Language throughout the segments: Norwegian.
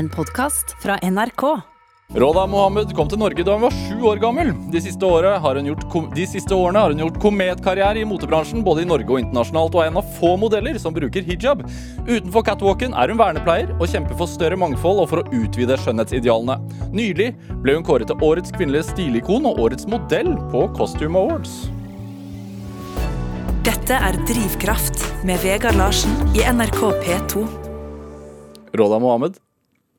En podkast fra NRK. Roda Mohammed kom til Norge da hun var sju år gammel. De siste, har hun gjort, de siste årene har hun gjort kometkarriere i motebransjen, både i Norge og internasjonalt, og er en av få modeller som bruker hijab. Utenfor catwalken er hun vernepleier og kjemper for større mangfold og for å utvide skjønnhetsidealene. Nylig ble hun kåret til årets kvinnelige stilikon og årets modell på Costume Awards. Dette er Drivkraft med Vegard Larsen i NRK P2. Roda Mohammed,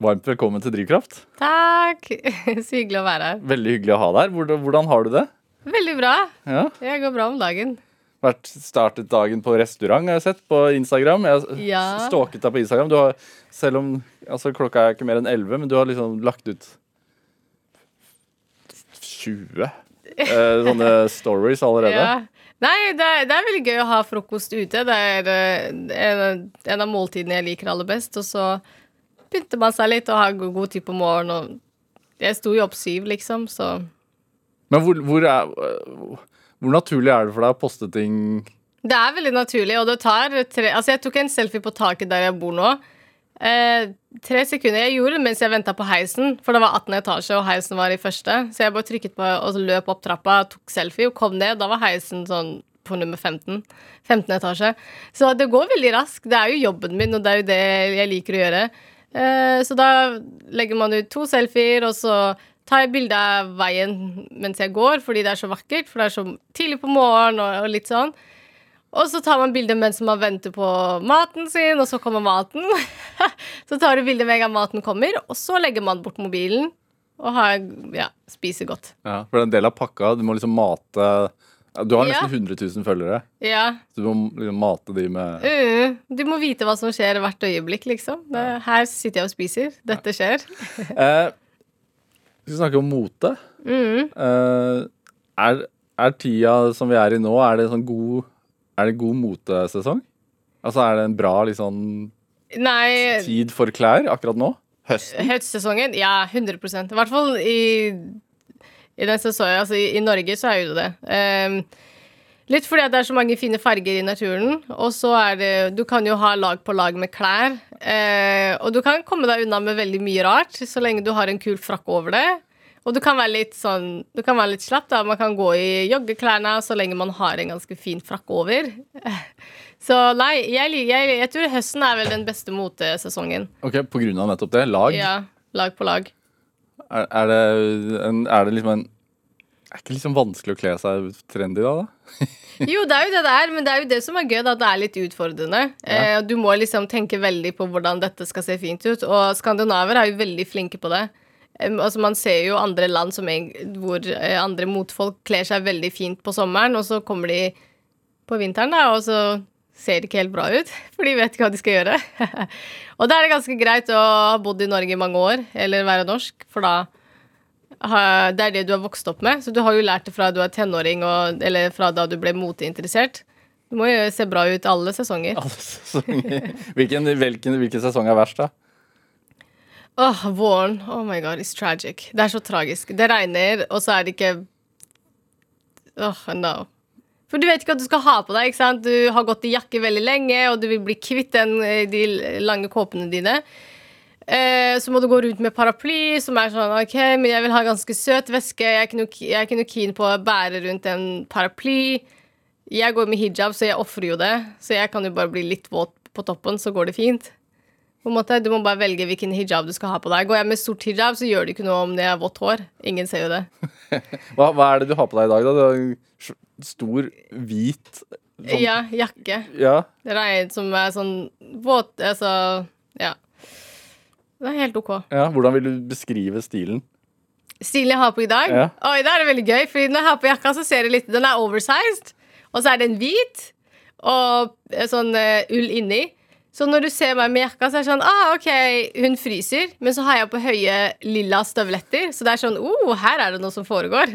varmt velkommen til Drivkraft. Takk! Så hyggelig å være her. Veldig hyggelig å ha deg her. Hvordan, har du det? Veldig bra. Ja? Jeg går bra om dagen. Vært startet dagen på restaurant, har jeg sett på Instagram. Jeg har Ja. stalket deg på Instagram. Du har, selv om altså, klokka er ikke mer enn 11, men du har liksom lagt ut 20 eh, sånne stories allerede. Ja. Nei, det er, det er veldig gøy å ha frokost ute. Det er eh, en, en av måltidene jeg liker aller best. Og så begynte man seg litt og ha god, god tid på morgenen. Og jeg sto jo opp syv, liksom, så Men hvor, hvor, er, hvor naturlig er det for deg å poste ting Det er veldig naturlig, og det tar tre Altså, jeg tok en selfie på taket der jeg bor nå. Eh, tre sekunder. Jeg gjorde det mens jeg venta på heisen, for det var 18 etasje, og heisen var i første. Så jeg bare trykket på og løp opp trappa, tok selfie og kom ned. Og Da var heisen sånn på nummer 15. 15 etasje. Så det går veldig raskt. Det er jo jobben min, og det er jo det jeg liker å gjøre. Eh, så da legger man ut to selfier, og så tar jeg bilde av veien mens jeg går, fordi det er så vakkert, for det er så tidlig på morgenen og, litt sånn. Og så tar man bilde mens man venter på maten sin, og så kommer maten. så tar du bilde med en gang maten kommer, og så legger man bort mobilen og har, ja, spiser godt. ja, For det er en del av pakka. Du må liksom mate Du har Ja. nesten 100 000 følgere. Ja. Så du må liksom mate de med uh, du må vite hva som skjer hvert øyeblikk, liksom. Det, her sitter jeg og spiser. Dette skjer. eh, Vi skal snakke om mote. Mm. Eh, er, er tida som vi er i nå, er det sånn god Er det god motesesong? Altså er det en bra liksom, Nei, tid for klær akkurat nå? Høsten? høstsesongen? Ja, 100% I hvert fall i, i den sesongen. Altså, i, i Norge så er jo det det. Ehm, litt fordi det er så mange fine farger i naturen. Og så er det Du kan jo ha lag på lag med klær. Eh, og du kan komme deg unna med veldig mye rart, så lenge du har en kul frakk over det. Og du kan være litt sånn Du kan være litt slapp, da. Man kan gå i joggeklærne så lenge man har en ganske fin frakk over. Så nei, jeg, jeg, jeg tror høsten er vel den beste motesesongen. Ok, På grunn av nettopp det? Lag? Ja, lag på lag. Er, er, det en, er det liksom en Er ikke liksom vanskelig å kle seg trendy da? da? Jo, det er jo det det er, men det er jo det som er gøy, da, at det er litt utfordrende. Eh, du må liksom tenke veldig på hvordan dette skal se fint ut, og skandinaver er jo veldig flinke på det. Eh, altså Man ser jo andre land som en, hvor eh, andre motfolk kler seg veldig fint på sommeren, og så kommer de på vinteren, da, og så ser ikke helt bra ut, for de vet ikke hva de skal gjøre. og da er det ganske greit å ha bodd i Norge i mange år, eller være norsk, for da det er det du har vokst opp med. Så du har jo lært det fra du er tenåring, og, eller fra da du ble moteinteressert. Du må jo se bra ut alle sesonger. Alle sesonger. Hvilken, hvilken, hvilken sesong er verst, da? Åh, våren. Oh my god, it's tragic. Det er så tragisk. Det regner, og så er det ikke Åh, no. For du vet ikke hva du skal ha på deg. ikke sant? Du har gått i jakke veldig lenge, og du vil bli kvitt den, eh, de lange kåpene dine. Eh, så må du gå rundt med paraply, som er sånn OK, men jeg vil ha ganske søt væske. Jeg er ikke noe, keen på å bære rundt en paraply. Jeg går med hijab, så jeg ofrer jo det. Så jeg kan jo bare bli litt våt på toppen, så går det fint. På en måte, Du må bare velge hvilken hijab du skal ha på deg. Går jeg med sort hijab, så gjør det ikke noe om det er vått hår. Ingen ser jo det. Hva, hva er det du har på deg i dag, da? Du har stor, hvit sånn, Ja, jakke. ja. Regn som er sånn våt Altså, ja. Det er helt OK. ja. Hvordan vil du beskrive stilen? Stilen jeg har på i dag? Ja. Oi, det er veldig gøy, Fordi når jeg har på jakka, så ser jeg litt Den er oversized, og så er den hvit, og eh, sånn uh, ull inni. Så når du ser meg med jakka, så er det sånn Ah, OK, hun fryser, men så har jeg på høye lilla støvletter, så det er sånn Oh, her er det noe som foregår.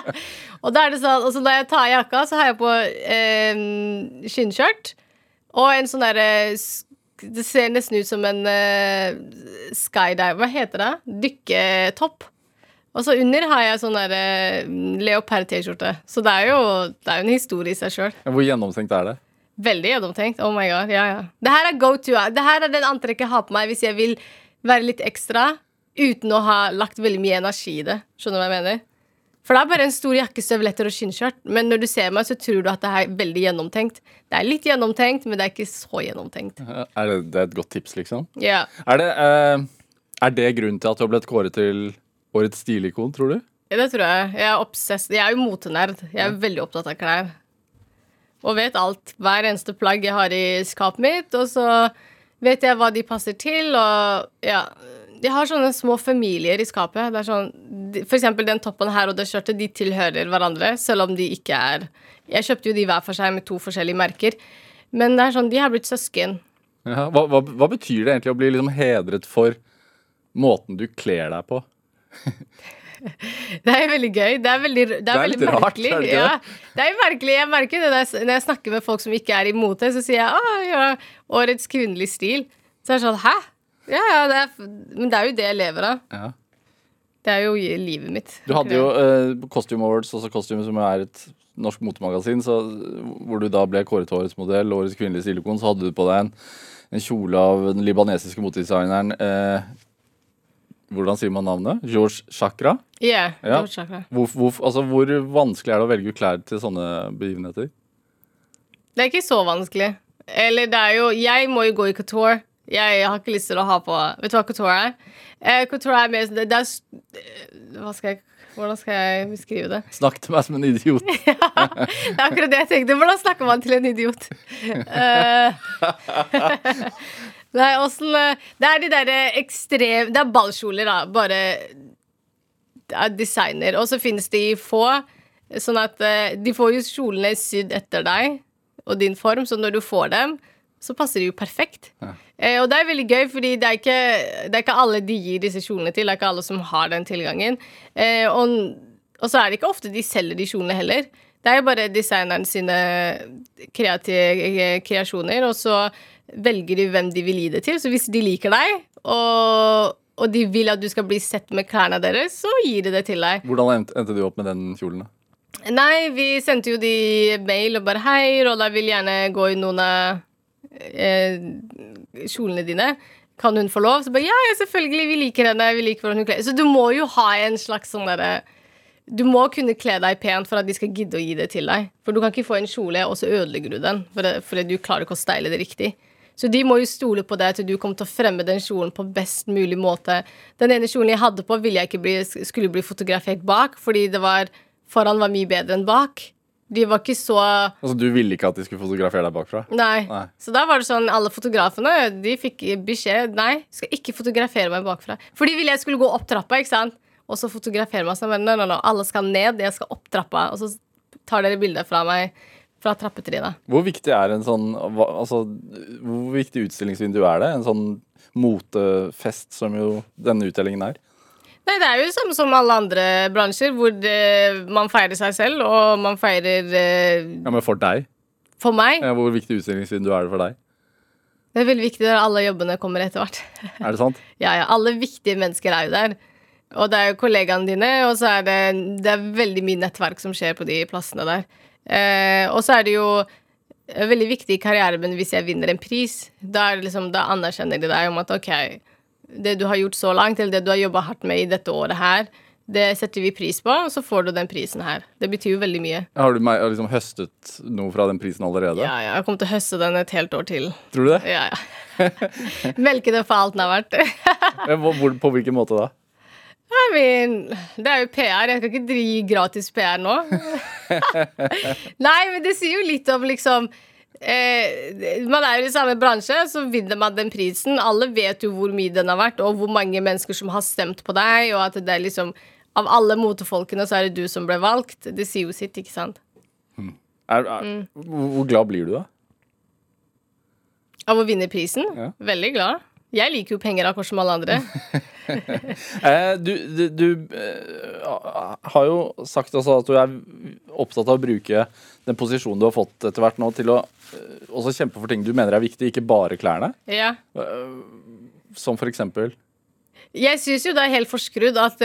og da er det sånn Og så når jeg tar av jakka, så har jeg på eh, skinnskjørt og en sånn derre Det ser nesten ut som en eh, skydiver. Hva heter det? Dykketopp. Og så under har jeg sånn eh, leopard-T-skjorte. Så det er jo det er jo en historie i seg sjøl. Hvor gjennomtenkt er det? Veldig gjennomtenkt. Oh my god, ja, ja. Det her er go to. Det her er den antrekket jeg har på meg hvis jeg vil være litt ekstra uten å ha lagt veldig mye energi i det. Skjønner du hva jeg mener? For det er bare en stor jakke, støvletter og skinnskjørt. Men når du ser meg, så tror du at det er veldig gjennomtenkt. Det er litt gjennomtenkt, men det er ikke så gjennomtenkt. Er det, det er et godt tips, liksom? Ja. Er det, eh, er det grunnen til at du har blitt kåret til årets stilikon, tror du? Ja, Det tror jeg. Jeg er obsess. Jeg er jo motenerd. Jeg er veldig opptatt av klær. Og vet alt. Hver eneste plagg jeg har i skapet mitt. Og så vet jeg hva de passer til, og ja. De har sånne små familier i skapet. Det er sånn, for eksempel den toppen her og det skjørtet, de tilhører hverandre, selv om de ikke er Jeg kjøpte jo de hver for seg med to forskjellige merker. Men det er sånn, de har blitt søsken. Ja, hva, hva, hva betyr det egentlig å bli liksom hedret for måten du kler deg på? Det er veldig gøy. Det er veldig, det er Det er veldig rart, merkelig. er det ja, det er merkelig. Jeg merker det når jeg, snakker med folk som ikke er imot det, så sier jeg ah, ja, årets kvinnelig stil. Så er det sånn hæ? Ja, ja, det er, men det er jo det jeg lever av. Ja. Det er jo livet mitt. Du hadde jo uh, Costume Awards, også Costume, som er et norsk motemagasin, så, hvor du da ble kåret til årets modell, årets kvinnelige stilikon, så hadde du på deg en, en kjole av den libanesiske motedesigneren eh, Hvordan sier man navnet? George Chakra. Yeah, Ja. George Chakra. Hvor, hvor, altså, hvor vanskelig er det å velge klær til sånne begivenheter? Det er ikke så vanskelig. Eller det er jo Jeg må jo gå i couture. Jeg har ikke lyst til å ha på Vet du hva couture er? Eh, couture er mer det, det er, eh, hva skal jeg, Hvordan skal jeg beskrive det? Snakk til meg som en idiot. Det er akkurat det jeg tenkte. Hvordan snakker man til en idiot? Nei, åssen eh, Det er de derre ekstrem Det er ballkjoler, da. Bare det er designer. Og så finnes de få. Sånn at eh, de får jo kjolene sydd etter deg og din form, så når du får dem, så passer de jo perfekt. Eh, og det er veldig gøy, fordi det er, ikke, det er ikke alle de gir disse kjolene til. Det er ikke alle som har den tilgangen. Eh, og, og så er det ikke ofte de selger de kjolene heller. Det er jo bare designeren sine kreative kreasjoner, og så velger de hvem de vil gi det til. Så hvis de liker deg, og, og de vil at du skal bli sett med klærne deres, så gir de det til deg. Hvordan endte du opp med den kjolen? da? Nei, vi sendte jo de mail og bare Hei, Rolla vil gjerne gå i noen av eh, kjolene dine. Kan hun få lov? Så bare ja, ja, selvfølgelig. Vi liker henne. Vi liker hvordan hun kler Så du må jo ha en slags sånn derre Du må kunne kle deg pent for at de skal gidde å gi det til deg. For du kan ikke få en kjole, og så ødelegger du den. For det, fordi du klarer ikke å steile det riktig. Så de må jo stole på deg til du kommer til å fremme den kjolen på best mulig måte. Den ene kjolen jeg hadde på, ville jeg ikke bli, skulle bli fotografert bak, fordi det var foran var mye bedre enn bak. De var ikke så Altså, Du ville ikke at de skulle fotografere deg bakfra? Nei. Nei. Så da var det sånn, alle fotografene de fikk beskjed Nei, skal ikke fotografere meg bakfra. For de ville jeg skulle gå opp trappa, ikke sant? Og så fotografere meg sånn. Men nei, nei, nei, alle skal ned, jeg skal opp trappa. Og så tar dere bilder fra meg fra trappetrinnet. Hvor viktig er en sånn Altså, hvor viktig utstillingsvindu er det? En sånn motefest som jo denne utdelingen er? Nei, det er jo samme som alle andre bransjer, hvor det, man feirer seg selv, og man feirer eh, Ja, Men for deg? For meg Ja, hvor viktig utstillingsvindu er det for deg? Det er veldig viktig der alle jobbene kommer etter hvert. Er det sant? Ja, ja, alle viktige mennesker er jo der. Og det er jo kollegaene dine, og så er det, det er veldig mye nettverk som skjer på de plassene der. Eh, og så er det jo eh, veldig viktig i karrieren min hvis jeg vinner en pris. Da, er det liksom, da anerkjenner de deg om at OK, det du har gjort så langt, eller det du har jobba hardt med i dette året her, det setter vi pris på, og så får du den prisen her. Det betyr jo veldig mye. Har du liksom høstet noe fra den prisen allerede? Ja, ja, jeg kommer til å høste den et helt år til. Tror du det? Ja, ja. Melke den for alt den er verdt. På hvilken måte da? I mean, det er jo PR. Jeg kan ikke drive gratis PR nå. Nei, men det sier jo litt om liksom eh, Man er jo i samme bransje, så vinner man den prisen. Alle vet jo hvor mye den har vært, og hvor mange mennesker som har stemt på deg. Og at det er liksom Av alle motefolkene så er det du som ble valgt. Det sier jo sitt, ikke sant? Er, er, Mm. hvor glad blir du da? Av å vinne prisen? Ja. Veldig glad. Jeg liker jo penger akkurat som alle andre. Eh, du du, du eh, har jo sagt også at du er opptatt av å bruke den posisjonen du har fått etter hvert nå, til å eh, også kjempe for ting du mener er viktig, ikke bare klærne. Ja. Som for eksempel Jeg syns jo det er helt forskrudd at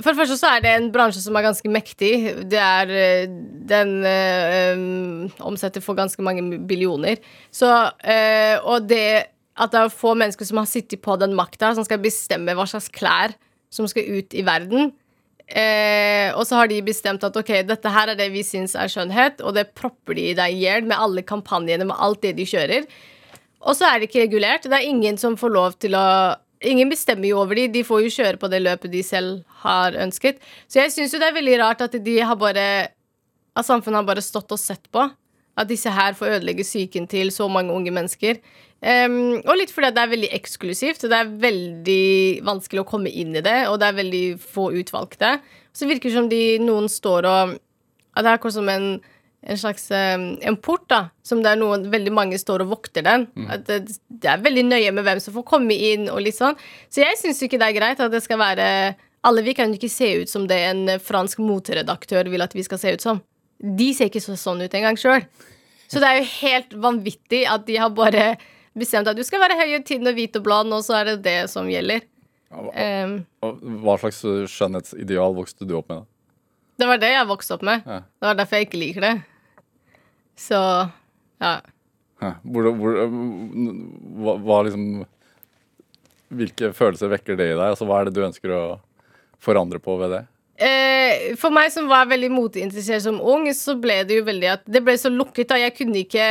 For det første så er det en bransje som er ganske mektig. Det er Den um, omsetter for ganske mange billioner. Så øh, Og det at det er få mennesker som har sittet på den makta, som skal bestemme hva slags klær som skal ut i verden. Eh, og så har de bestemt at ok, dette her er det vi syns er skjønnhet, og det propper de deg i hjel med alle kampanjene, med alt det de kjører. Og så er det ikke regulert. Det er ingen som får lov til å Ingen bestemmer jo over de, de får jo kjøre på det løpet de selv har ønsket. Så jeg syns jo det er veldig rart at de har bare At samfunnet har bare stått og sett på. At disse her får ødelegge psyken til så mange unge mennesker. Um, og litt fordi det er veldig eksklusivt. Det er veldig vanskelig å komme inn i det, og det er veldig få utvalgte. Så virker det som de, noen står og At det er akkurat som en, en slags um, en port, da. Som det er noen, veldig mange står og vokter den. Mm. At det, det, er veldig nøye med hvem som får komme inn, og litt sånn. Så jeg syns ikke det er greit at det skal være Alle vi kan jo ikke se ut som det en fransk moteredaktør vil at vi skal se ut som. De ser ikke så sånn ut engang sjøl. Så det er jo helt vanvittig at de har bare bestemt at du skal være høy og hvit og blond, og så er det det som gjelder. Ja, hva, hva, slags skjønnhetsideal vokste du opp med? da? Det var det jeg vokste opp med. Ja. Det var derfor jeg ikke liker det. Så ja. Hvor, hvor, hva, hva, liksom Hvilke følelser vekker det i deg? Altså, hva er det du ønsker å forandre på ved det? Eh, for meg som var veldig moteinteressert som ung, så ble det jo veldig at Det ble så lukket. da Jeg kunne ikke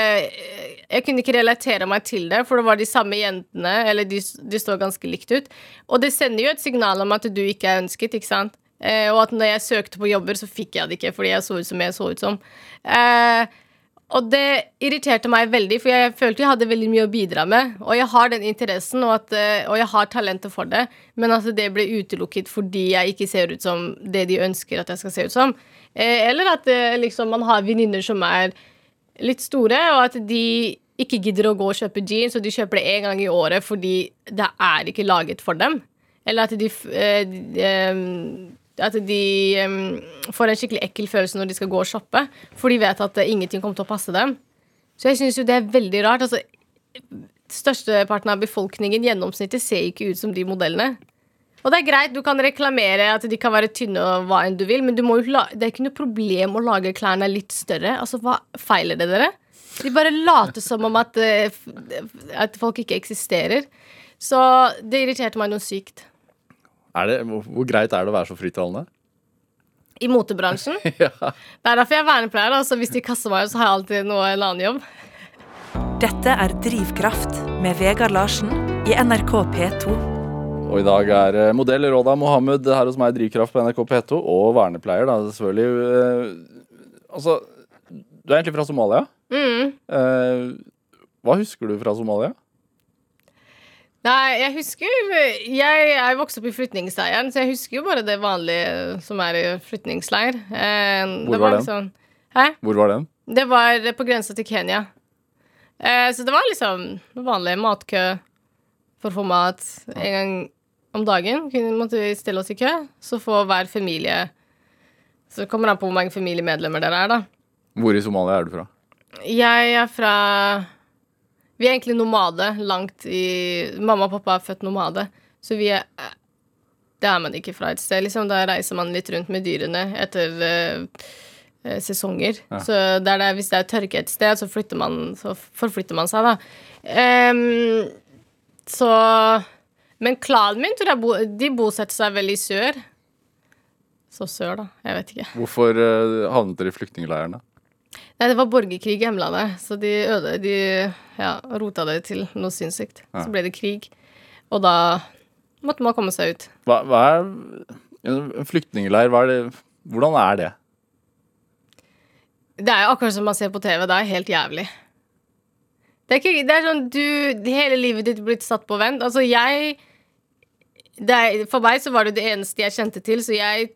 Jeg kunne ikke relatere meg til det, for det var de samme jentene. Eller de, de står ganske likt ut. Og det sender jo et signal om at du ikke er ønsket, ikke sant? Eh, og at når jeg søkte på jobber, så fikk jeg det ikke fordi jeg så ut som jeg så ut som. Eh, og det irriterte meg veldig, for jeg følte jeg hadde veldig mye å bidra med. Og jeg har den interessen, og, at, eh, og jeg har talentet for det, men at det ble utelukket fordi jeg ikke ser ut som det de ønsker at jeg skal se ut som. Eh, eller at eh, liksom, man har venninner som er litt store, og at de ikke gidder å gå og kjøpe jeans, og de kjøper det én gang i året fordi det er ikke laget for dem. Eller at de, de, de at de um, får en skikkelig ekkel følelse når de skal gå og shoppe, for de vet at ingenting kommer til å passe dem. Så jeg syns jo det er veldig rart. Altså, Størsteparten av befolkningen, gjennomsnittet, ser ikke ut som de modellene. Og det er greit, du kan reklamere at de kan være tynne og hva enn du vil, men du la, det er ikke noe problem å lage klærne litt større. Altså, hva feiler det dere? De bare later som om at, eh, at folk ikke eksisterer. Så det irriterte meg noe sykt. Det, hvor, hvor, greit er det å være så frittalende? I motebransjen? ja. Det er derfor jeg er vernepleier. Altså, hvis de kaster meg, så har jeg alltid noe, en annen jobb. Dette er Drivkraft med Vegard Larsen i NRK P2. Og i dag er eh, modell Råda Mohammed her hos meg Drivkraft på NRK P2, og vernepleier, da, selvfølgelig. Eh, altså, du er egentlig fra Somalia. Mm. Eh, hva husker du fra Somalia? Nei, jeg husker Jeg er vokst opp i flyktningsleiren, så jeg husker jo bare det vanlige som er i flyktningsleir. Eh, Hvor var, var den? Liksom. Hvor var den? Det var på grensa til Kenya. Eh, så det var liksom vanlig matkø for å få mat en gang om dagen. Måtte vi stille oss i kø. Så får hver familie Så kommer det an på hvor mange familiemedlemmer dere er, da. Hvor i Somalia er du fra? Jeg er fra vi er egentlig nomade langt i Mamma og pappa er født nomade, så vi er Det er man ikke fra et sted, liksom. Da reiser man litt rundt med dyrene etter uh, sesonger. Ja. Så det det, hvis det er tørke et sted, så, man, så forflytter man seg, da. Um, så Men klanen min, tror jeg, bo, de bosetter seg vel i sør. Så sør, da. Jeg vet ikke. Hvorfor uh, havnet dere i flyktningleirene? Nei, det var borgerkrig i hjemlandet, så de, øde, de ja, rota det til noe sinnssykt. Ja. Så ble det krig, og da måtte man komme seg ut. Hva, hva er en flyktningleir? Hva er det, hvordan er det? Det er jo akkurat som man ser på TV. Det er helt jævlig. Det er, ikke, det er sånn du Hele livet ditt blitt satt på vent. Altså, jeg er, For meg så var det det eneste jeg kjente til, så jeg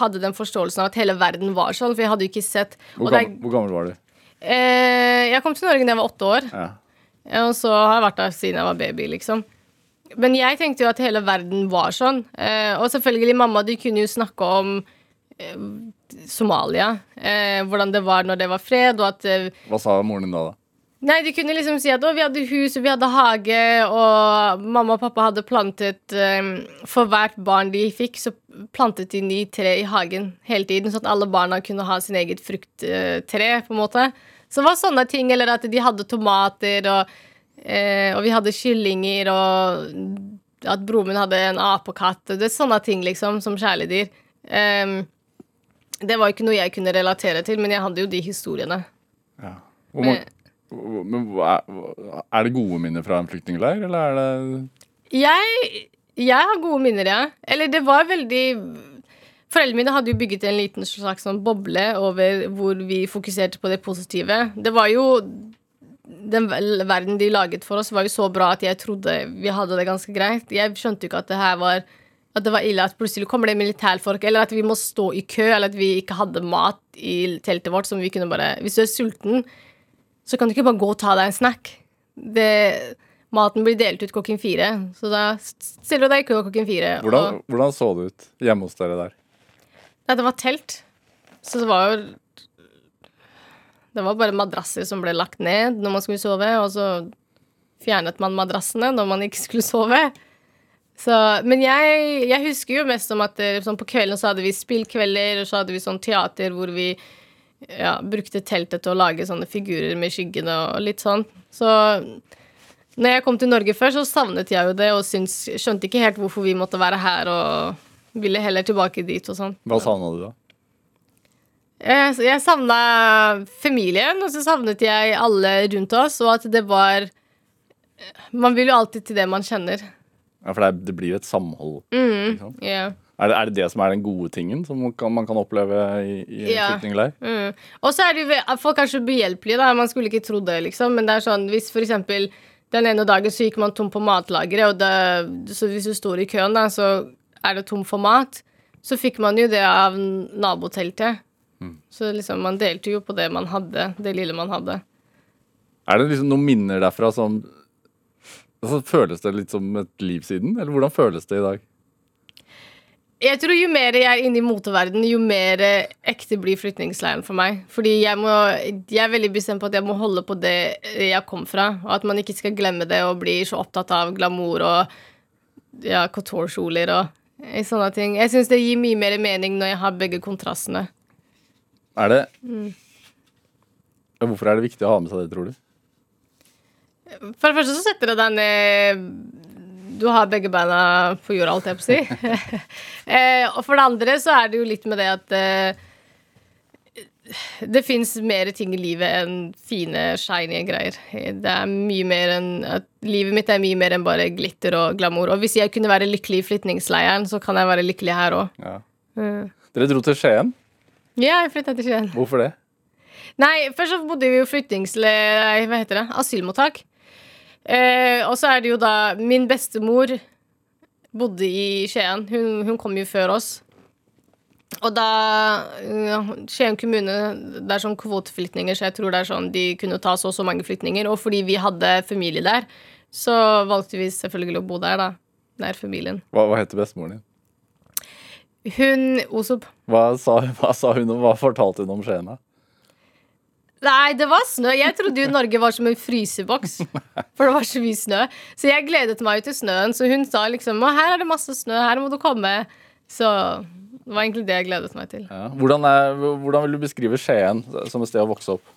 hadde den forståelsen av at hele verden var sånn, for jeg hadde jo ikke sett Hvor, gammel, hvor gammel var du? Eh, jeg kom til Norge da jeg var åtte år. Ja. Og så har jeg vært der siden jeg var baby, liksom. Men jeg tenkte jo at hele verden var sånn. Eh, og selvfølgelig, mamma de kunne jo snakke om eh, Somalia. Eh, hvordan det var når det var fred, og at eh, Hva sa moren din da, da? Nei, de kunne liksom si at å, vi hadde hus og vi hadde hage, og mamma og pappa hadde plantet um, For hvert barn de fikk, så plantet de ni tre i hagen hele tiden, sånn at alle barna kunne ha sin eget frukttre, uh, på en måte. Så det var sånne ting, eller at de hadde tomater og uh, og vi hadde kyllinger, og at broren min hadde en apekatt. Det er sånne ting, liksom, som kjæledyr. Um, det var ikke noe jeg kunne relatere til, men jeg hadde jo de historiene. Ja. Hvor mange, men er, det gode minner fra en flyktningleir, eller er det Jeg, jeg har gode minner, ja. Eller det var veldig Foreldrene mine hadde jo bygget en liten slags sånn boble over hvor vi fokuserte på det positive. Det var jo Den verden de laget for oss, var jo så bra at jeg trodde vi hadde det ganske greit. Jeg skjønte jo ikke at det her var at det var ille at plutselig kommer det militærfolk, eller at vi må stå i kø, eller at vi ikke hadde mat i teltet vårt som vi kunne bare Hvis du er sulten, så kan du ikke bare gå og ta deg en snack. Det, maten blir delt ut klokken fire, så da stiller du deg i kø klokken fire. Hvordan, og, hvordan så det ut hjemme hos dere der? Nei, det var telt. Så det var jo Det var bare madrasser som ble lagt ned når man skulle sove, og så fjernet man madrassene når man ikke skulle sove. Så, men jeg, jeg, husker jo mest om at eh, sånn på kvelden så hadde vi spillkvelder, og så hadde vi sånn teater hvor vi ja, brukte teltet til å lage sånne figurer med skyggene og litt sånn. Så når jeg kom til Norge før, så savnet jeg jo det og syns, skjønte ikke helt hvorfor vi måtte være her, og ville heller tilbake dit og sånn. Hva savna du da? Jeg, jeg savna familien, og så savnet jeg alle rundt oss, og at det var Man vil jo alltid til det man kjenner. Ja, For det, blir jo et samhold. Mm, yeah. Er, det, er, det, det som er den gode tingen som man kan, man kan oppleve i, i ja. flyktningleir? Mm. Og så er det jo folk er så behjelpelige, da. Man skulle ikke tro det, liksom. Men det er sånn hvis for eksempel den ene dagen så gikk man tom på matlageret, og det, så hvis du står i køen, da, så er det tom for mat. Så fikk man jo det av naboteltet. Mm. Så liksom man delte jo på det man hadde, det lille man hadde. Er det liksom noen minner derfra som Altså, føles det litt som et liv siden, eller hvordan føles det i dag? Jeg tror Jo mer jeg er inne i moteverden, jo mer ekte blir flyktningleiren for meg. Fordi jeg, må, jeg, er veldig bestemt på at jeg må holde på det jeg kom fra. Og at man ikke skal glemme det og bli så opptatt av glamour og ja, couture-kjoler og sånne ting. Jeg syns det gir mye mer mening når jeg har begge kontrastene. Er det mm. Hvorfor er det viktig å ha med seg det, tror du? For det første så setter det deg ned Du har begge beina på jorda, alt jeg på å si. eh, og for det andre så er det jo litt med det at eh, det fins mer ting i livet enn fine, shiny greier. Det er mye mer enn at Livet mitt er mye mer enn bare glitter og glamour. Og hvis jeg kunne være lykkelig i flyktningleiren, så kan jeg være lykkelig her òg. Ja. Mm. Dere dro til Skien? Ja, jeg flytta til Skien. Hvorfor det? Nei, først så bodde vi jo flyktningsle... Hva heter det? Asylmottak. Eh, og så er det jo da Min bestemor bodde i Skien. Hun, hun kom jo før oss. Og da ja, Skien kommune Det er sånn kvoteflyktninger, så jeg tror det er sånn de kunne ta så og så mange flyktninger. Og fordi vi hadde familie der, så valgte vi selvfølgelig å bo der, da. Nær familien. Hva, hva heter bestemoren din? Hun Osop. Hva sa, hva sa hun, om hva fortalte hun om Skien? da? Nei, det var snø. Jeg trodde jo Norge var som en fryseboks. For det var så mye snø. Så jeg gledet meg til snøen. Så hun sa liksom her er det masse snø, her må du komme. Så det var egentlig det jeg gledet meg til. Ja. Hvordan, er, hvordan, vil du beskrive Skien som et sted å vokse opp?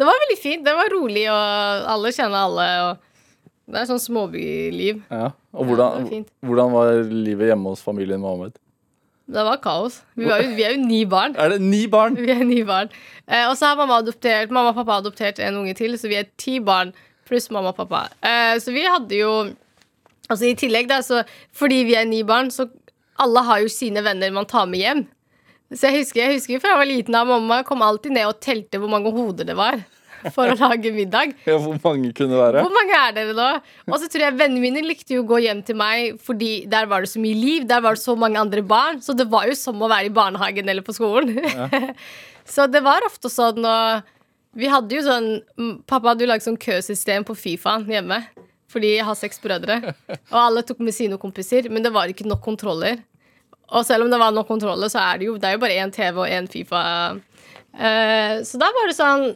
Det var veldig fint. Det var rolig, og alle kjenner alle. Og det er sånn småbyliv. Ja. Og hvordan, ja, hvordan var livet hjemme hos familien Mohammed? Det var kaos. Vi, var jo, vi, er jo ni barn. Er det ni barn? Vi er ni barn. Eh, og så har mamma adoptert Mamma og pappa adoptert en unge til, så vi er ti barn pluss mamma og pappa. Eh, så vi hadde jo Altså i tillegg, da, så fordi vi er ni barn, så alle har jo sine venner man tar med hjem. Så jeg husker, jeg husker fra jeg var liten at mamma kom alltid ned og telte hvor mange hoder det var for å lage middag. Ja, Hvor mange kunne det være? Hvor mange er dere nå? Og så tror jeg vennene mine likte jo å gå hjem til meg, fordi der var det så mye liv, der var det så mange andre barn. Så det var jo som å være i barnehagen eller på skolen. Ja. så det var ofte sånn og Vi hadde jo sånn Pappa hadde jo laget sånn køsystem på Fifa hjemme. Fordi jeg har seks brødre. Og alle tok med sine kompiser, men det var ikke nok kontroller. Og selv om det var nok kontroller, så er det jo, det er jo bare én TV og én Fifa. Uh, så da var det sånn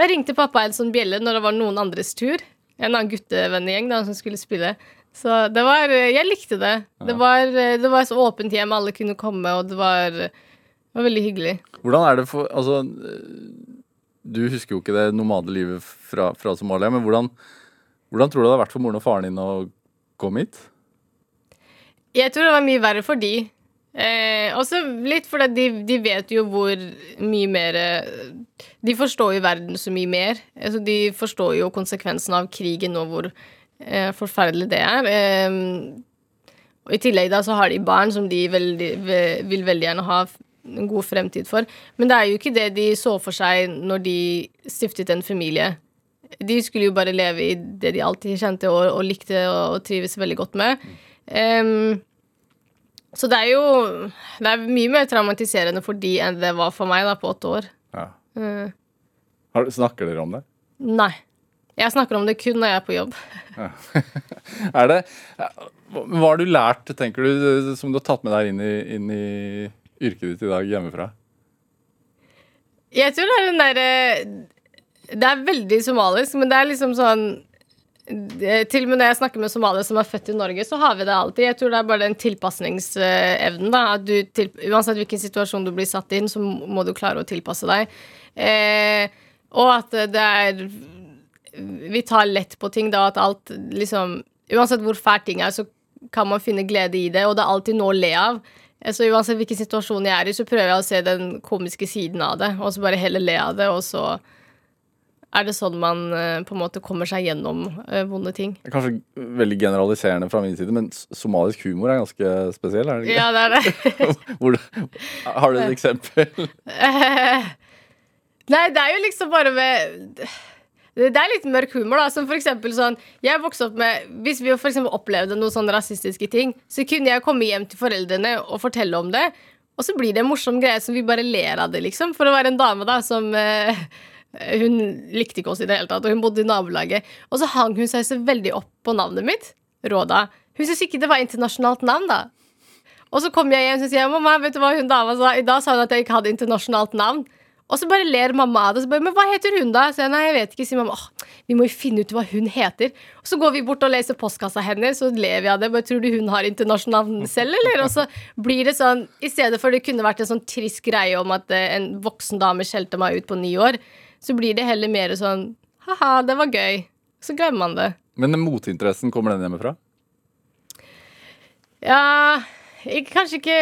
da ringte pappa en sånn bjelle når det var noen andres tur. En annen guttevennegjeng som skulle spille. Så det var Jeg likte det. Det, var, det var så åpent hjem, alle kunne komme, og det var, det var veldig hyggelig. Hvordan er det for Altså, du husker jo ikke det nomade livet fra, fra Somalia, men hvordan Hvordan tror du det har vært for moren og faren din å komme hit? Jeg tror det var mye verre for de. Eh, også litt fordi de, de vet jo hvor mye mer eh, De forstår jo verden så mye mer. Altså, de forstår jo konsekvensen av krigen og hvor eh, forferdelig det er. Eh, og I tillegg da så har de barn som de veldig, vil veldig gjerne ha en god fremtid for. Men det er jo ikke det de så for seg når de stiftet en familie. De skulle jo bare leve i det de alltid kjente og, og likte og, og trives veldig godt med. Em, så det er jo Det er mye mer traumatiserende for de enn det var for meg da på åtte år. Ja. Mm. Har, snakker dere om det? nei. Jeg snakker om det kun når jeg er på jobb. Er det Hva har du lært, tenker du, som du har tatt med deg inn i, inn i yrket ditt i dag hjemmefra? Jeg tror det er den derre Det er veldig somalisk, men det er liksom sånn Til og med når jeg snakker med somaliere som er født i Norge, så har vi det alltid. Jeg tror det er bare den tilpasningsevnen. da, at du til, Uansett hvilken situasjon du blir satt inn, så må du klare å tilpasse deg. Eh, og at det er Vi tar lett på ting, da, at alt liksom Uansett hvor fælt ting er, så kan man finne glede i det, og det er alltid noe å le av. Eh, Så uansett hvilken situasjon jeg er i, så prøver jeg å se den komiske siden av det, og så bare heller le av det, og så er det sånn man eh, på en måte kommer seg gjennom eh, vonde ting. Kanskje veldig generaliserende fra min side, men somalisk humor er ganske spesiell, er det ikke? Ja, det er det. Hvor, har du et eksempel? Nei, det er jo liksom bare med det er litt mørk humor, da. Som for eksempel sånn Jeg vokste opp med Hvis vi for opplevde noen sånne rasistiske ting, så kunne jeg komme hjem til foreldrene og fortelle om det, og så blir det en morsom greie som vi bare ler av det, liksom. For å være en dame, da, som eh, Hun likte ikke oss i det hele tatt, og hun bodde i nabolaget. Og så hang hun seg så veldig opp på navnet mitt, Råda. Hun syntes ikke det var internasjonalt navn, da. Og så kom jeg hjem og sier mamma, vet du hva hun dama sa? I dag sa hun at jeg ikke hadde internasjonalt navn. Og så bare ler mamma av det. Bare, men hva heter hun da? Så jeg, nei, jeg vet ikke. Sier mamma, åh, vi må jo finne ut hva hun heter. Og så går vi bort og leser postkassa hennes, så ler vi av det. Bare tror du hun har internasjonalt navn selv, eller? Og så blir det sånn, i stedet for det kunne vært en sånn trist greie om at eh, en voksen dame skjelte meg ut på ni år, så blir det heller mer sånn, haha, det var gøy. Så glemmer man det. Men motinteressen, kommer den hjemmefra? Ja, ikke, kanskje ikke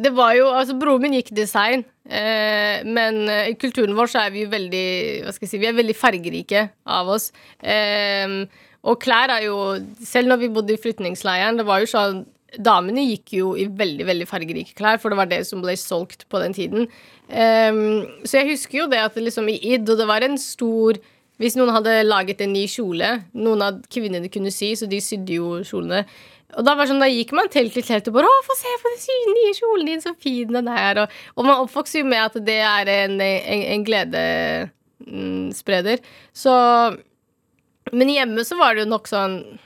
Det var jo Altså, broren min gikk design, eh, men eh, i kulturen vår så er vi jo veldig Hva skal jeg si Vi er veldig fargerike av oss. Eh, og klær er jo Selv når vi bodde i flyktningleiren, det var jo sånn Damene gikk jo i veldig veldig fargerike klær, for det var det som ble solgt på den tiden. Um, så jeg husker jo det at liksom i id, og det var en stor hvis noen hadde laget en ny kjole Noen av kvinnene kunne sy, så de sydde jo kjolene. Og da, sånn, da gikk man til til telt og bare 'Å, få se på den nye kjolen din, så fin den er'. Og, og man oppvokser jo med at det er en, en, en gledesspreder. Så Men hjemme så var det jo nok sånn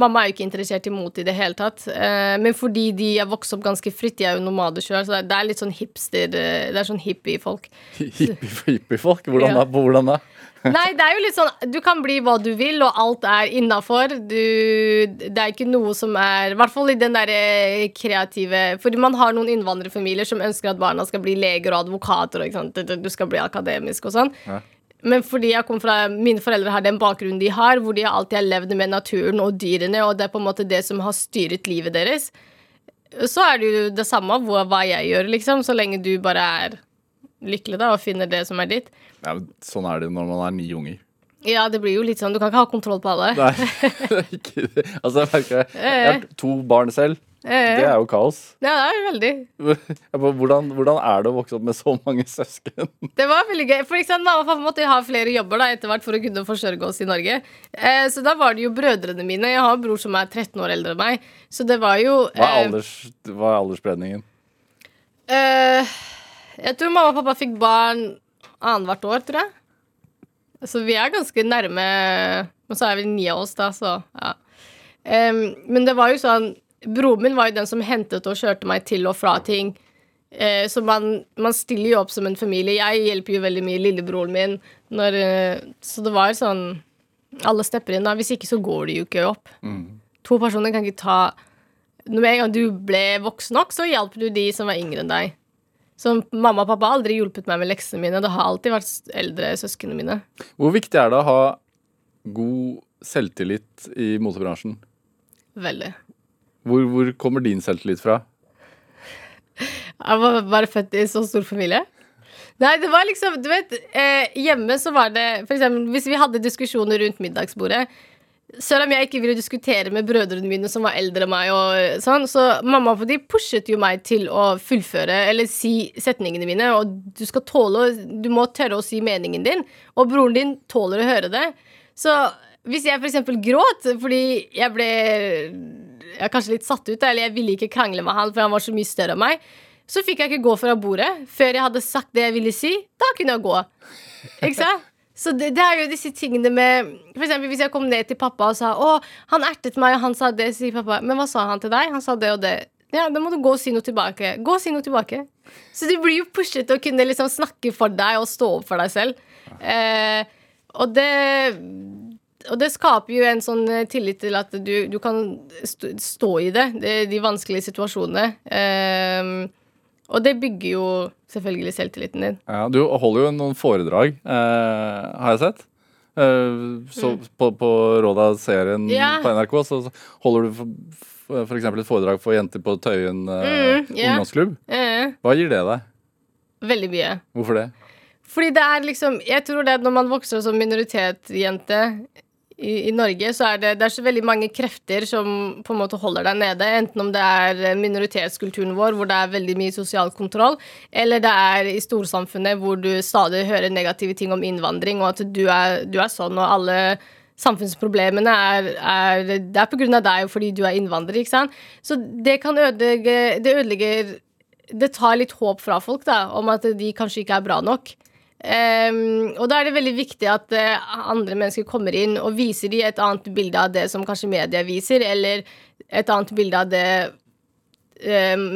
Mamma er jo ikke interessert i mot i det hele tatt. Eh, men fordi de er vokst opp ganske fritt, de er jo nomader sjøl, så det er, litt sånn hipster eh, Det er sånn hippie-folk. Hippie- Hippiefolk? Hvordan, Ja. hvordan da? Nei, det er jo litt sånn Du kan bli hva du vil, og alt er innafor. Det er ikke noe som er I hvert fall i den derre kreative Fordi man har noen innvandrerfamilier som ønsker at barna skal bli leger og advokater, og du skal bli akademisk og sånn. Ja. Men fordi jeg kom fra mine foreldre har den bakgrunnen de har, hvor de alltid har levd med naturen og dyrene, og det er på en måte det som har styret livet deres, så er det jo det samme hva, jeg gjør, liksom, så lenge du bare er lykkelig da, og finner det som er ditt. Ja, men sånn er det når man er ni unger. Ja, det blir jo litt sånn. Du kan ikke ha kontroll på alle. Nei, det ikke det. Altså, jeg merker Jeg har to barn selv. Det er jo kaos. Ja, det er veldig. Hvordan, hvordan er det å vokse opp med så mange søsken? Det var veldig gøy. For eksempel, Mamma måtte ha flere jobber da, etter hvert for å kunne forsørge oss i Norge. Eh, så da var det jo brødrene mine. Jeg har en bror som er 13 år eldre enn meg. Så det var jo Hva er, eh, alders, hva er aldersspredningen? eh, Jeg tror mamma og pappa fikk barn annethvert år, tror jeg. Så vi er ganske nærme. Men så er vi ni av oss, da, så ja. Um, men det var jo sånn Broren min var jo den som hentet og kjørte meg til og fra ting. Eh, så man, man stiller jo opp som en familie. Jeg hjelper jo veldig mye lillebroren min. Når, eh, så det var sånn Alle stepper inn. da Hvis ikke så går det jo ikke opp. To personer kan ikke ta Når en gang du ble voksen nok, så hjalp du de som var yngre enn deg. Så mamma og pappa har aldri hjulpet meg med leksene mine. Det har alltid vært eldre søsknene mine. Hvor viktig er det å ha god selvtillit i motebransjen? Veldig. Hvor, hvor kommer din selvtillit fra? Jeg var bare født i så stor familie. Nei, det var liksom Du vet, eh, hjemme så var det For eksempel hvis vi hadde diskusjoner rundt middagsbordet selv om jeg ikke ville diskutere med brødrene mine som var eldre enn meg, og sånn, så mamma og de pushet jo meg til å fullføre eller si setningene mine. Og du skal tåle Du må tørre å si meningen din, og broren din tåler å høre det. Så hvis jeg f.eks. gråt fordi jeg ble jeg er kanskje litt satt ut, eller jeg ville ikke krangle med han, for han var så mye større enn meg, så fikk jeg ikke gå fra bordet før jeg hadde sagt det jeg ville si. Da kunne jeg gå. Ikke sant? Så det, det, er jo disse tingene med For eksempel hvis jeg kom ned til pappa og sa Å, han ertet meg, og han sa det, sier pappa. Men hva sa han til deg? Han sa det og det. Ja, da må du gå og si noe tilbake. Gå og si noe tilbake. Så du blir jo pushet til å kunne liksom snakke for deg og stå opp for deg selv. Eh, og det og det skaper jo en sånn eh, tillit til at du, du kan stå i det, de vanskelige situasjonene. Um, og det bygger jo selvfølgelig selvtilliten din. Ja, Du holder jo noen foredrag, eh, har jeg sett. Eh, så mm. på, på Råda-serien yeah. på NRK så holder du f.eks. et foredrag for jenter på Tøyen eh, mm, yeah. ungdomsklubb. Yeah. Hva gir det deg? Veldig mye. Hvorfor det? Fordi det er liksom Jeg tror det at når man vokser som minoritetsjente i, i, Norge så er det, det er så veldig mange krefter som på en måte holder deg nede. Enten om det er minoritetskulturen vår, hvor det er veldig mye sosial kontroll, eller det er i storsamfunnet hvor du stadig hører negative ting om innvandring, og at du er, du er sånn, og alle samfunnsproblemene er, er Det er på grunn av deg og fordi du er innvandrer, ikke sant. Så det kan ødelegge Det ødelegger Det tar litt håp fra folk, da, om at de kanskje ikke er bra nok. Um, og da er det veldig viktig at uh, andre mennesker kommer inn og viser de et annet bilde av det som kanskje media viser, eller et annet bilde av det um,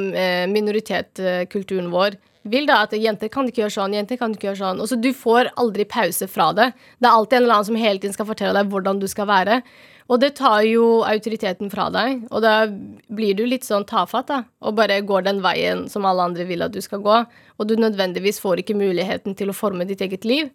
minoritetskulturen vår vil. da, At jenter kan ikke gjøre sånn, jenter kan ikke gjøre sånn. Og så Du får aldri pause fra det. Det er alltid en eller annen som hele tiden skal fortelle deg hvordan du skal være. Og det tar jo autoriteten fra deg, og da blir du litt sånn tafatt, da, og bare går den veien som alle andre vil at du skal gå, og du nødvendigvis får ikke muligheten til å forme ditt eget liv.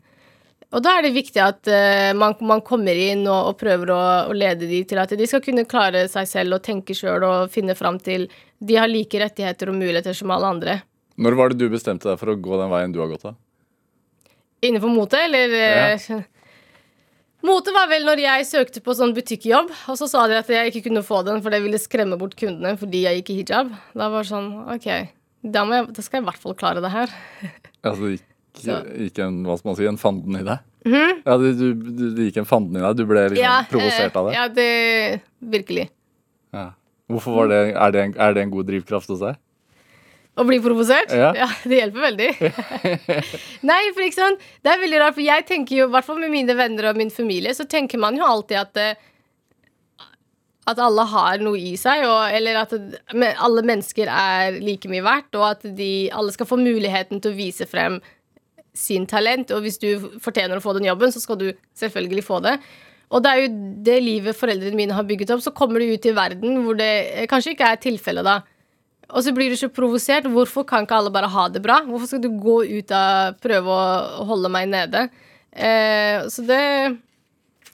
Og da er det viktig at uh, man, man, kommer inn og, og prøver å, å, lede dem til at de skal kunne klare seg selv og tenke sjøl og finne fram til De har like rettigheter og muligheter som alle andre. Når var det du bestemte deg for å gå den veien du har gått av? Innenfor motet, eller? Ja. Eh, Mote var vel når jeg søkte på sånn butikkjobb, og så sa de at jeg ikke kunne få den, for det ville skremme bort kundene fordi jeg gikk i hijab. Da var det sånn OK, da, jeg, da skal jeg i hvert fall klare det her. Altså det gikk, gikk en, hva skal man si, en fanden i deg? Mm -hmm. Ja, det, du, det gikk en fanden i deg? Du ble liksom ja, provosert av det? Ja, det virkelig. Ja. Hvorfor var det, er det, en, er det en god drivkraft hos deg? Å bli provosert? Ja. ja. det hjelper veldig. Nei, for ikke sånn Det er veldig rart, for jeg tenker jo, i hvert fall med mine venner og min familie, så tenker man jo alltid at eh, at alle har noe i seg, og, eller at alle mennesker er like mye verdt, og at de, alle skal få muligheten til å vise frem sin talent. Og hvis du fortjener å få den jobben, så skal du selvfølgelig få det. Og det er jo det livet foreldrene mine har bygget opp. Så kommer du ut i verden hvor det kanskje ikke er tilfellet, da. Og så blir du så provosert. Hvorfor kan ikke alle bare ha det bra? Hvorfor skal du gå ut og prøve å holde meg nede? Eh, så det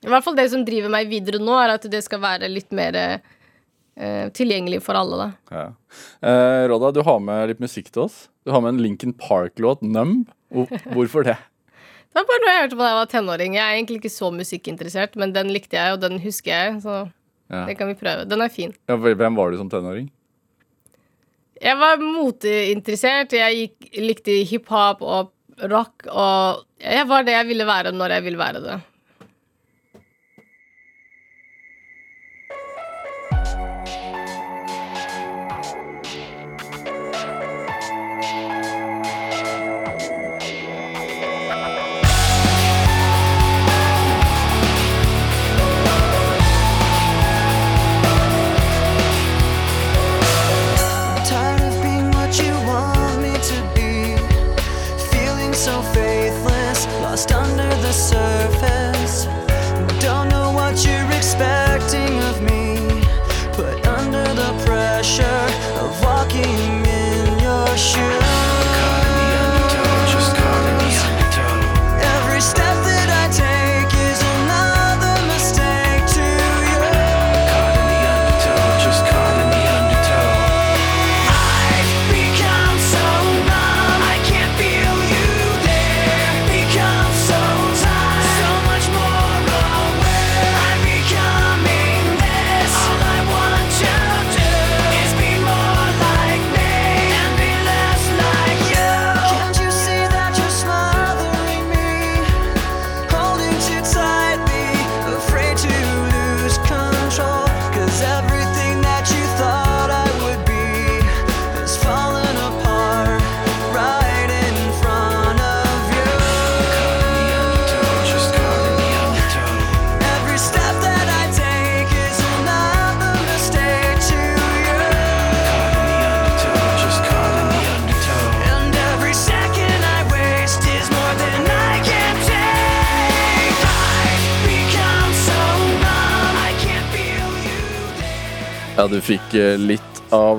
I hvert fall det som driver meg videre nå, er at det skal være litt mer eh, tilgjengelig for alle. da. Ja. Eh, Roda, du har med litt musikk til oss. Du har med en Lincoln Park-låt, 'Numb'. Hvorfor det? Det var bare noe jeg hørte på da jeg var tenåring. Jeg er egentlig ikke så musikkinteressert, men den likte jeg, og den husker jeg. Så ja. det kan vi prøve. Den er fin. Ja, hvem var du som tenåring? Jeg var moteinteressert. Jeg gikk, likte hiphop og rock, og jeg var det jeg ville være når jeg ville være det.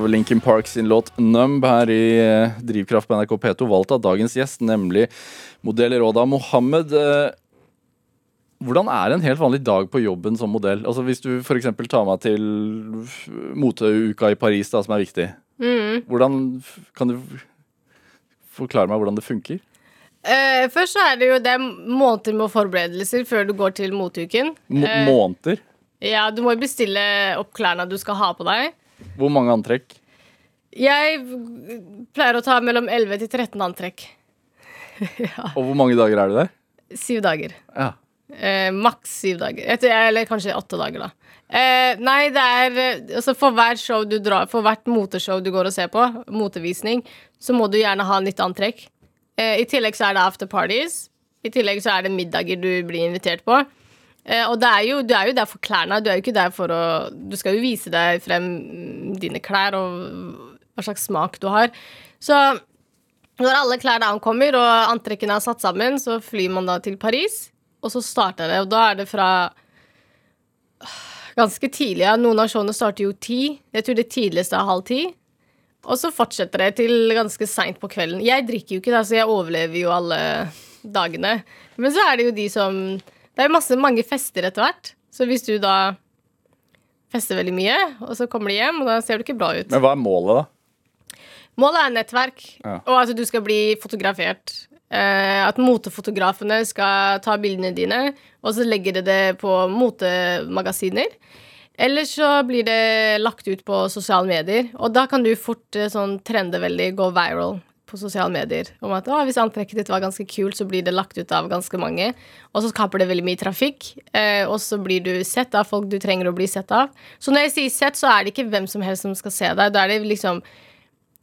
Linkin Park sin låt 'Numb' her i eh, Drivkraft på NRK P2, valgt av dagens gjest, nemlig modell Roda Mohammed. Eh, Hvordan er en helt vanlig dag på jobben som modell? Altså Hvis du f.eks. tar meg til moteuka i Paris, da, som er viktig. Mm. Hvordan Kan du forklare meg hvordan det funker? Uh, først så er det jo det er måneder med forberedelser før du går til moteuken. Eh. Måneder? Ja, du må jo bestille opp klærne du skal ha på deg. Hvor mange antrekk? Jeg pleier å ta mellom 11 til 13 antrekk. Og hvor mange dager er du der? Syv dager. Ja. Eh, maks syv dager. Etter, eller kanskje åtte dager, da. Eh, nei, det er eh, altså For hvert show du drar For hvert moteshow du går og ser på, motevisning, så må du gjerne ha nytt antrekk. Eh, I tillegg så er det after parties. I tillegg så er det middager du blir invitert på. Eh, og det er jo, du er jo der for klærne. Du er jo ikke der for å Du skal jo vise deg frem dine klær og hva slags smak du har. Så når alle klærne ankommer og antrekkene er satt sammen, så flyr man da til Paris. Og så starter det, og da er det fra ganske tidlig. Ja. Noen av showene starter jo ti. Jeg tror det tidligste er halv ti. Og så fortsetter det til ganske seint på kvelden. Jeg drikker jo ikke, da, så jeg overlever jo alle dagene. Men så er det jo de som Det er masse, mange fester etter hvert. Så hvis du da fester veldig mye, og så kommer de hjem, og da ser du ikke bra ut. Men hva er målet, da? Målet er nettverk, Ja. og at du skal bli fotografert. Eh, at motefotografene skal ta bildene dine, og så legger de det på motemagasiner. Eller så blir det lagt ut på sosiale medier, og da kan du fort eh, sånn trende veldig, gå viral på sosiale medier. Om at hvis antrekket ditt var ganske kult, så blir det lagt ut av ganske mange. Og så skaper det veldig mye trafikk, eh, og så blir du sett av folk du trenger å bli sett av. Så når jeg sier sett, så er det ikke hvem som helst som skal se deg. Da er det liksom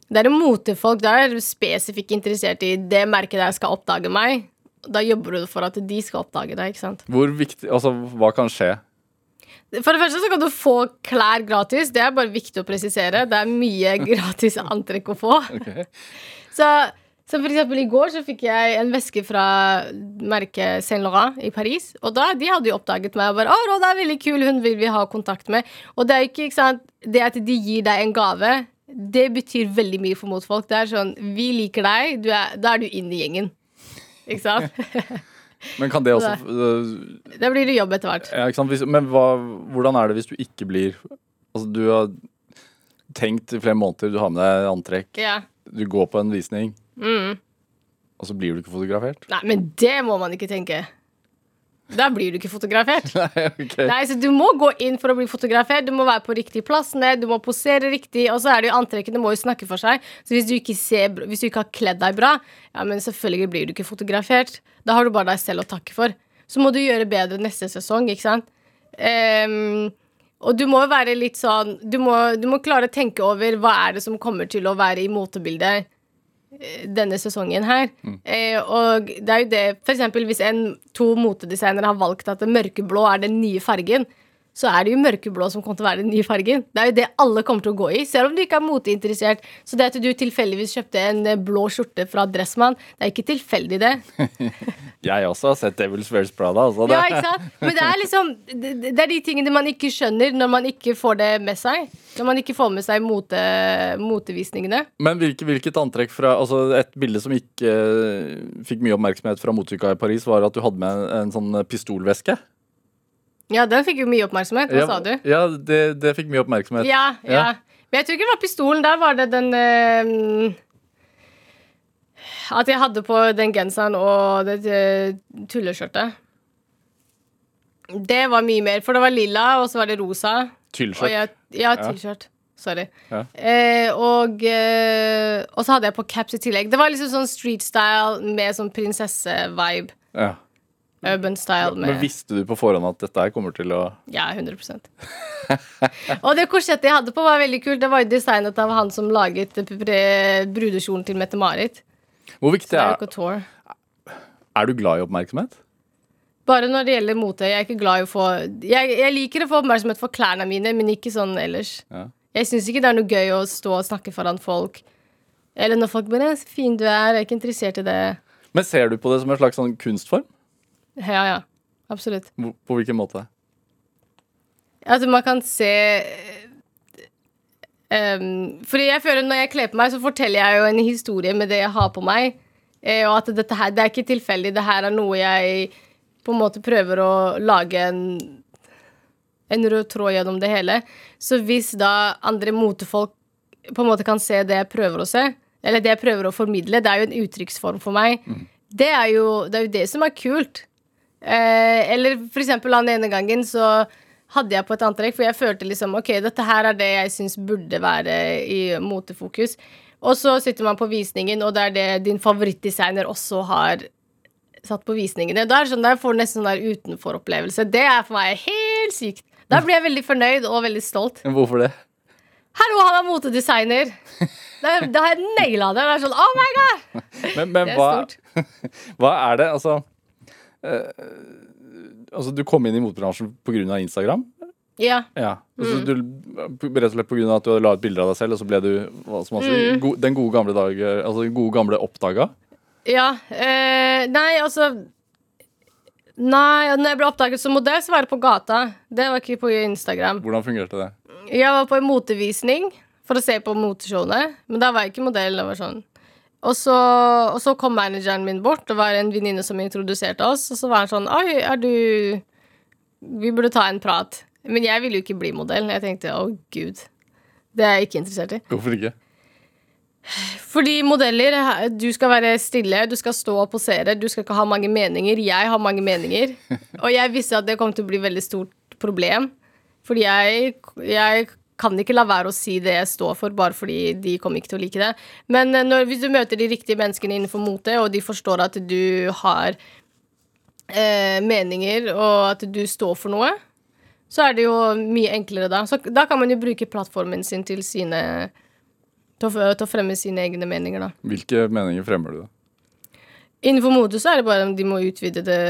det er motefolk. Da er spesifikt interessert i det merket der skal oppdage meg. Da jobber du for at de skal oppdage deg. ikke sant? Hvor viktig Altså, hva kan skje? For det første så kan du få klær gratis. Det er bare viktig å presisere. Det er mye gratis antrekk å få. Okay. Så, så for eksempel i går så fikk jeg en veske fra merket Saint Laurent i Paris. Og da, de hadde jo oppdaget meg og bare 'Å, Råd er veldig kul, hun vil vi ha kontakt med'. Og det er ikke, ikke sant, det at de gir deg en gave, det betyr veldig mye for motfolk. Det er sånn 'Vi liker deg', du er, da er du inn i gjengen. Ikke sant? Men kan det også øh, Da blir det jobb etter hvert. ja? Hvis, Men hva, hvordan er det hvis du ikke blir Altså, du har tenkt i flere måneder, du har med deg antrekk, Ja. du går på en visning, Mm. og så blir du ikke fotografert? Nei, men det må man ikke tenke. Da blir du ikke fotografert. Nei, okay. Nei, så Du må gå inn for å bli fotografert. Du må være på riktig plassene, du må posere riktig. Og så er det jo antrekkene må jo snakke for seg. Så hvis du ikke, ser, hvis du ikke har kledd deg bra, ja, men selvfølgelig blir du ikke fotografert. Da har du bare deg selv å takke for. Så må du gjøre bedre neste sesong, ikke sant? Um, og du må være litt sånn du må, du må klare å tenke over hva er det som kommer til å være i motebildet denne sesongen her. Eh, og det er jo det For eksempel hvis en, to motedesignere har valgt at mørkeblå er den nye fargen, så er det jo mørkeblå som kommer til å være den nye fargen. Det er jo det alle kommer til å gå i, selv om du ikke er moteinteressert. Så det at du tilfeldigvis kjøpte en eh, blå skjorte fra Dressmann, det er ikke tilfeldig, det. Jeg også har sett Devils Wears Prada. Altså, det. Ja, ikke sant? Men det er liksom Det det er de tingene man ikke skjønner når man ikke får det med seg. Når man ikke får med seg mote, motevisningene. Men hvilket, hvilket antrekk fra Altså Et bilde som ikke øh, fikk mye oppmerksomhet fra moteuka i Paris, var at du hadde med en, en sånn pistolveske. Ja, den fikk jo mye oppmerksomhet. Hva ja, sa du? Ja, det, det fikk mye oppmerksomhet. Ja, ja. Ja. Men jeg tror ikke det var pistolen. Der var det den eh, At jeg hadde på den genseren og det eh, tulleskjørtet. Det var mye mer, for det var lilla, og så var det rosa. Tyllskjørt. ja, T-skjørt. Sorry. Eh, og, eh, og så hadde jeg på caps i tillegg. Det var liksom sånn street style med sånn prinsesse-vibe. Ja. Urban style Men visste du på forhånd at dette her kommer til å Ja, 100% Og det korsettet jeg hadde på, var veldig kult. Det var jo designet av han som laget brudekjolen til Mette-Marit. Hvor viktig er Er du glad i oppmerksomhet? Bare når det gjelder mote. Jeg er ikke glad i å få Jeg, jeg liker å få oppmerksomhet for klærne mine, men ikke sånn ellers. Ja. Jeg syns ikke det er noe gøy å stå og snakke foran folk. Eller når folk bare 'Så fin du er', jeg er ikke interessert i det. Men ser du på det som en slags sånn kunstform? Ja, ja. Absolutt. På, På hvilken måte? Altså, man kan se Um, fordi jeg føler Når jeg kler på meg, så forteller jeg jo en historie med det jeg har på meg. Eh, og at dette her, det er ikke tilfeldig. Det her er noe jeg på en måte prøver å lage en, en rød tråd gjennom det hele. Så hvis da andre motefolk på en måte kan se det jeg prøver å se, eller det jeg prøver å formidle, det er jo en uttrykksform for meg, det, er jo, det er jo det som er kult. Eh, eller for eksempel den ene gangen så hadde jeg på et antrekk, for jeg følte liksom OK, dette her er det jeg syns burde være i motefokus. Og så sitter man på visningen, og det er det din favorittdesigner også har satt på visningene. Da er sånn, der får du nesten sånn der utenforopplevelse. Det er for meg helt sykt. Da blir jeg veldig fornøyd og veldig stolt. Hvorfor det? Hallo, han er motedesigner! Da, da har jeg naila det. Det er sånn, oh my god! Men, men Det er hva, stort. hva er det Altså Altså, du kom inn i motebransjen pga. Instagram? Ja. Ja. Altså, Mm. du, rett og slett pga. at du la ut bilder av deg selv, og så ble du man Mm. go, den gode gamle dag Altså gode gamle oppdaga? Ja. Eh, nei, altså Nei, når jeg ble oppdaget som modell, så var det på gata. Det var ikke på Instagram. Hvordan fungerte det? Jeg var på en motevisning for å se på moteshowene, men da var jeg ikke modell. Det var sånn. Og så, og så kom manageren min bort. Det var en venninne som introduserte oss. Og så var han sånn Oi, er du Vi burde ta en prat. Men jeg ville jo ikke bli modell. Jeg tenkte å gud. Det er jeg ikke interessert i. Hvorfor ikke? Fordi modeller Du skal være stille, du skal stå og posere, du skal ikke ha mange meninger. Jeg har mange meninger. Og jeg visste at det kom til å bli veldig stort problem. Fordi jeg, jeg kan ikke la være å si det jeg står for, bare fordi de kommer ikke til å like det. Men eh, når, hvis du møter de riktige menneskene innenfor mote, og de forstår at du har eh, meninger, og at du står for noe, så er det jo mye enklere da. Så da kan man jo bruke plattformen sin til sine til å, til å fremme sine egne meninger, da. Hvilke meninger fremmer du? da? Innenfor mote så er det bare at de må utvide det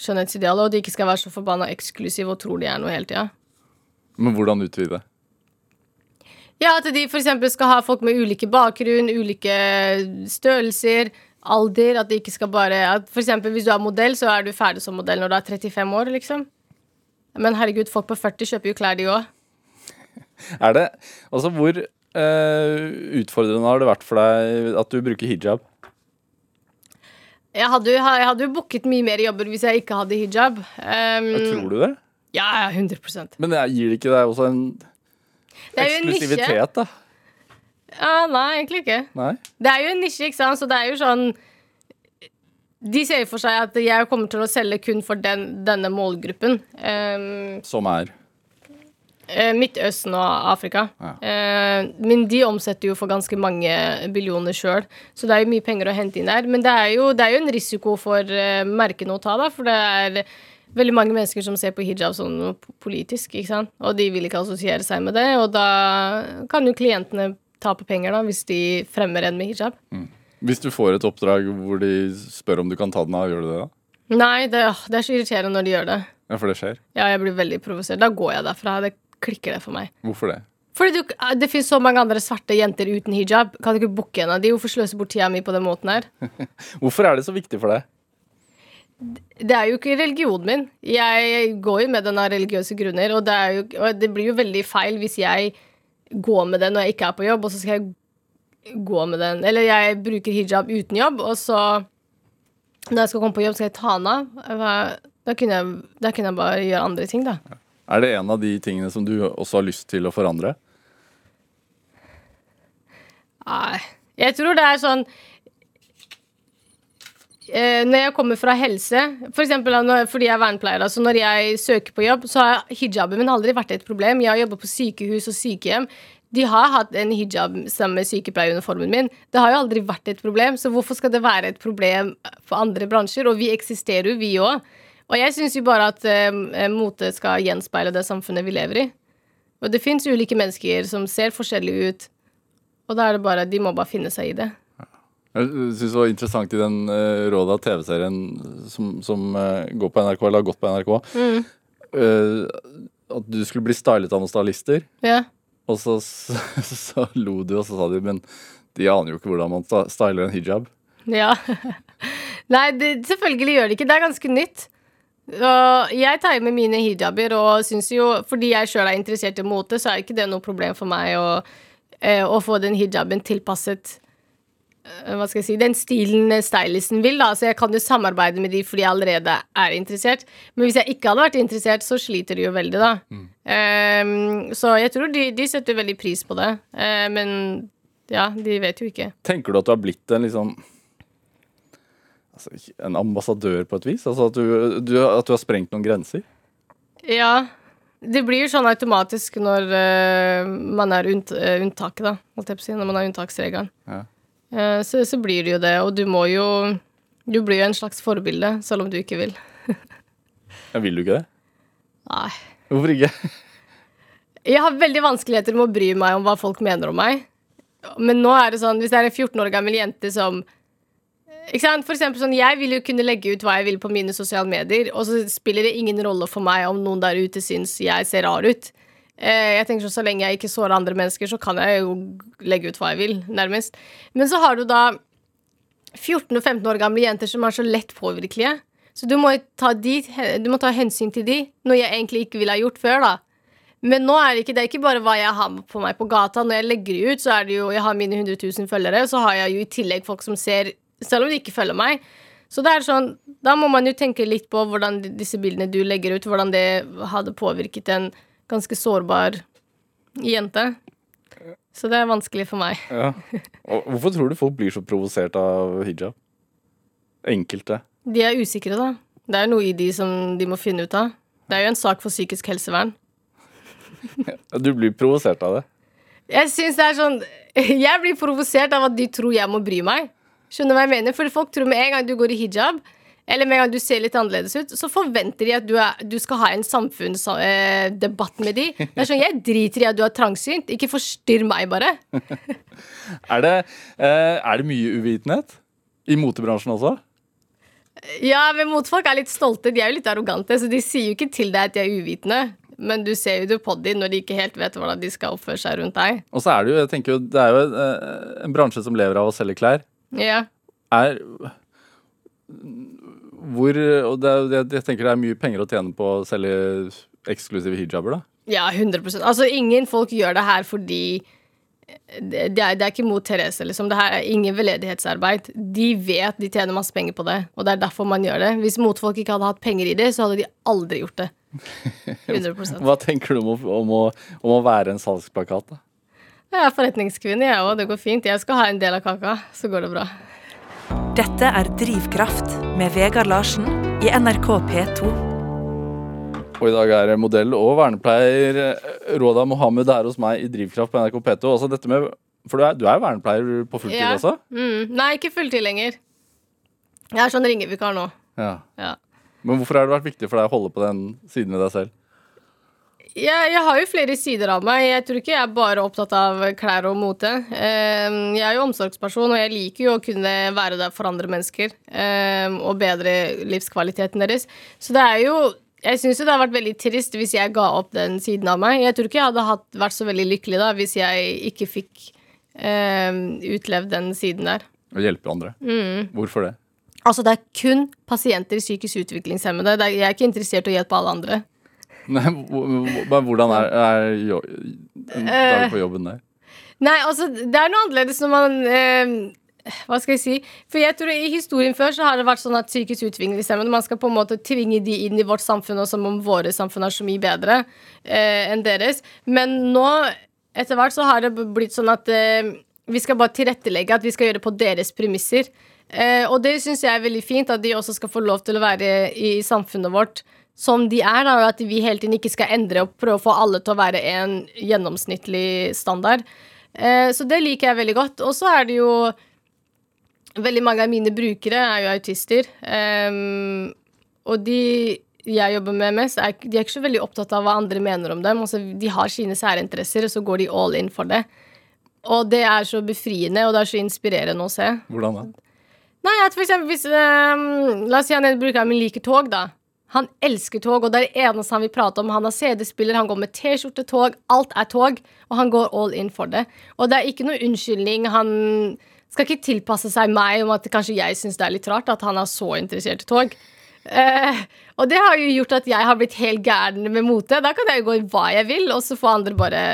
skjønnhetsidealet, og de ikke skal være så forbanna eksklusive og tror de er noe hele tida. Men hvordan utvide? Ja, at de eksempel skal ha folk med ulike bakgrunn, ulike størrelser, alder. At de ikke skal bare at eksempel hvis du er modell, så er du ferdig som modell når du er 35 år, liksom. Men herregud, folk på 40 kjøper jo klær, de òg. Er det Altså, hvor uh, utfordrende har det vært for deg at du bruker hijab? Jeg hadde, jo- jeg hadde jo booket mye mer jobber hvis jeg ikke hadde hijab. Um, Tror du det? Ja, ja, 100 Men det gir det ikke deg også en eksklusivitet, da? Ja, nei, egentlig ikke. Nei? Det er jo en nisje, ikke sant? Så det er jo sånn De ser for seg at jeg kommer til å selge kun for den, denne målgruppen. Um, Som er eh, Midtøsten og Afrika. Ja. Eh, men de omsetter jo for ganske mange billioner sjøl, så det er jo mye penger å hente inn der. Men det er jo, det er jo en risiko for uh, merkene å ta, da, for det er veldig mange mennesker som ser på hijab som noe politisk, ikke sant? og de vil ikke assosiere seg med det, og da kan jo klientene tape penger da, hvis de fremmer en med hijab. Hvis du får et oppdrag hvor de spør om du kan ta den av, gjør du det da? Nei, det, det er så irriterende når de gjør det. Ja, for det skjer. Ja, jeg blir veldig provosert. Da går jeg derfra. Det klikker det for meg. Hvorfor det? Fordi du, eh, det finnes så mange andre svarte jenter uten hijab. Kan du ikke booke en av de? Hvorfor sløse bort tida mi på den måten her? Hvorfor er det så viktig for deg? Det er jo ikke religionen min. Jeg går jo med den av religiøse grunner, og det, jo, og det blir jo veldig feil hvis jeg går med den når jeg ikke er på jobb, og så skal jeg gå med den Eller jeg bruker hijab uten jobb, og så når jeg skal komme på jobb, skal jeg ta den av. Da kunne jeg, da kunne jeg bare gjøre andre ting, da. Er det en av de tingene som du også har lyst til å forandre? Nei. Jeg tror det er sånn eh, Når jeg kommer fra helse, for eksempel fordi jeg er vernepleier, altså når jeg søker på jobb, så har hijaben min aldri vært et problem. Jeg har jobbet på sykehus og sykehjem. De har hatt en hijab sammen med sykepleieruniformen min. Det har jo aldri vært et problem, så hvorfor skal det være et problem for andre bransjer? Og vi eksisterer jo, vi òg. Og jeg syns jo bare at eh, mote skal gjenspeile det samfunnet vi lever i. Og det fins ulike mennesker som ser forskjellige ut, og da er det bare De må bare finne seg i det. Jeg syns det var interessant i den uh, Råda TV-serien som, som uh, går på NRK, eller har gått på NRK, eh, at du skulle bli stylet av noen stylister. Ja. Og så, så, så lo du, og så sa de men de aner jo ikke hvordan man styler en hijab. ja. Nei, det, selvfølgelig gjør det ikke. Det er ganske nytt. Og jeg tar med mine hijaber, og syns jo Fordi jeg sjøl er interessert i mote, så er ikke det noe problem for meg å eh, å få den hijaben tilpasset eh, hva skal jeg si, den stilen stylisten vil. da, Så jeg kan jo samarbeide med de fordi jeg allerede er interessert. Men hvis jeg ikke hadde vært interessert, så sliter de jo veldig, da. Eh, så jeg tror de, de setter veldig pris på det. Uh, men ja, de vet jo ikke. Tenker du at du har blitt en liksom altså, En ambassadør på et vis? Altså at du, du, at du har sprengt noen grenser? Ja. Det blir jo sånn automatisk når uh, man er unnt, uh, unntaket, da. Holdt jeg på å si, når man er unntaksregelen. Ja. Eh, så, så blir det jo det, og du må jo Du blir jo en slags forbilde, selv om du ikke vil. Ja, vil du ikke det? Nei. Hvorfor ikke? Jeg har veldig vanskeligheter med å bry meg om hva folk mener om meg. Men nå er det sånn, hvis det er en 14 år gammel jente som ikke sant? For eksempel sånn, Jeg vil jo kunne legge ut hva jeg vil på mine sosiale medier, og så spiller det ingen rolle for meg om noen der ute syns jeg ser rar ut. Eh, jeg tenker Så lenge jeg ikke sårer andre mennesker, så kan jeg jo legge ut hva jeg vil, nærmest. Men så har du da 14 og 15 år gamle jenter som er så lett påvirkelige. Så du må, ta de, du må ta hensyn til de, noe jeg egentlig ikke ville ha gjort før. da men nå er det ikke det er ikke bare hva jeg har på meg på gata. Når jeg legger ut, så er det jo Jeg har mine 100 000 følgere, så har jeg jo i tillegg folk som ser Selv om de ikke følger meg. Så det er sånn Da må man jo tenke litt på hvordan disse bildene du legger ut, hvordan det hadde påvirket en ganske sårbar jente. Så det er vanskelig for meg. Ja. Hvorfor tror du folk blir så provosert av hijab? Enkelte. De er usikre, da. Det er noe i de som de må finne ut av. Det er jo en sak for psykisk helsevern. Du blir provosert av det. Jeg synes det er sånn Jeg blir provosert av at de tror jeg må bry meg. Skjønner du hva jeg mener? For folk tror med en gang du går i hijab, eller med en gang du ser litt annerledes ut, så forventer de at du, er, du skal ha en samfunnsdebatt med de. Det er sånn, Jeg driter i at du er trangsynt. Ikke forstyrr meg, bare. Er det, eh, er det mye uvitenhet? I motebransjen også? Ja, men motfolk er litt stolte. De er jo litt arrogante, så de sier jo ikke til deg at de er uvitende. Men du ser jo det på dem når de ikke helt vet hvordan de skal oppføre seg rundt deg. Og så er det jo, jeg tenker jo, det er jo eh, en bransje som lever av å selge klær. Ja. Er hvor Og det, jeg, jeg tenker det er mye penger å tjene på å selge eksklusive hijaber, da. Ja, 100% Altså, ingen folk gjør det her fordi det, det, er, det er ikke mot Therese, liksom. Det her er ingen veldedighetsarbeid. De vet de tjener masse penger på det, og det er derfor man gjør det. Hvis motfolk ikke hadde hatt penger i det, så hadde de aldri gjort det. 100% Hva tenker du om å, om å, om å være en salgsplakat, da? Jeg er forretningskvinne, jeg òg. Det går fint. Jeg skal ha en del av kaka, så går det bra. Dette er Drivkraft med Vegard Larsen i NRK P2. Og i dag er modell og vernepleier eh, Råda Mohammed her hos meg i Drivkraft på NRK P2. Altså dette med, for du er, du er vernepleier på fulltid Ja. også? Mm. Nei, ikke fulltid lenger. Jeg er sånn ringevikar nå. Ja. Ja. Men hvorfor har det vært viktig for deg å holde på den siden ved deg selv? Jeg, jeg har jo flere sider av meg. Jeg tror ikke jeg er bare opptatt av klær og mote. Eh, Jeg er jo omsorgsperson, og jeg liker jo å kunne være der for andre mennesker. eh, Og bedre livskvaliteten deres. Så det er jo Jeg syns det har vært veldig trist hvis jeg ga opp den siden av meg. Jeg tror ikke jeg hadde hatt, vært så veldig lykkelig da hvis jeg ikke fikk eh, utlevd den siden der. Å hjelpe andre. Mm. Hvorfor det? Altså, det er kun pasienter i psykisk utviklingshemmede. Jeg er ikke interessert i å hjelpe alle andre. Hvor- hvordan er, er jo, en dag på jobben der? Nei, altså, det er noe annerledes når man eh, Hva skal jeg si? For jeg tror I historien før så har det vært sånn at psykisk utviklingshemmede Man skal på en måte tvinge de inn i vårt samfunn, og som om våre samfunn er så mye bedre eh, enn deres. Men nå, etter hvert, så har det blitt sånn at eh, vi skal bare tilrettelegge at vi skal gjøre det på deres premisser. Eh, og det syns jeg er veldig fint, at de også skal få lov til å være i samfunnet vårt som de er, da, og at vi hele tiden ikke skal endre og prøve å få alle til å være en gjennomsnittlig standard. Eh, så det liker jeg veldig godt. Og så er det jo Veldig mange av mine brukere er jo autister. Ehm, og de jeg jobber med mest, er, de er ikke så veldig opptatt av hva andre mener om dem. Altså, de har sine særinteresser, og så går de all in for det. Og det er så befriende, og det er så inspirerende å se. Hvordan da? Nei, at for eksempel hvis um, La oss si er en bruker min liker tog, da. Han elsker tog, og det er det eneste han vil prate om. Han har CD-spiller, han går med T-skjorte, tog. Alt er tog, og han går all in for det. Og det er ikke noe unnskyldning. Han skal ikke tilpasse seg meg om at kanskje jeg syns det er litt rart at han er så interessert i tog. Eh, og det har jo gjort at jeg har blitt helt gæren med mote. Da kan jeg jo gå i hva jeg vil, og så får andre bare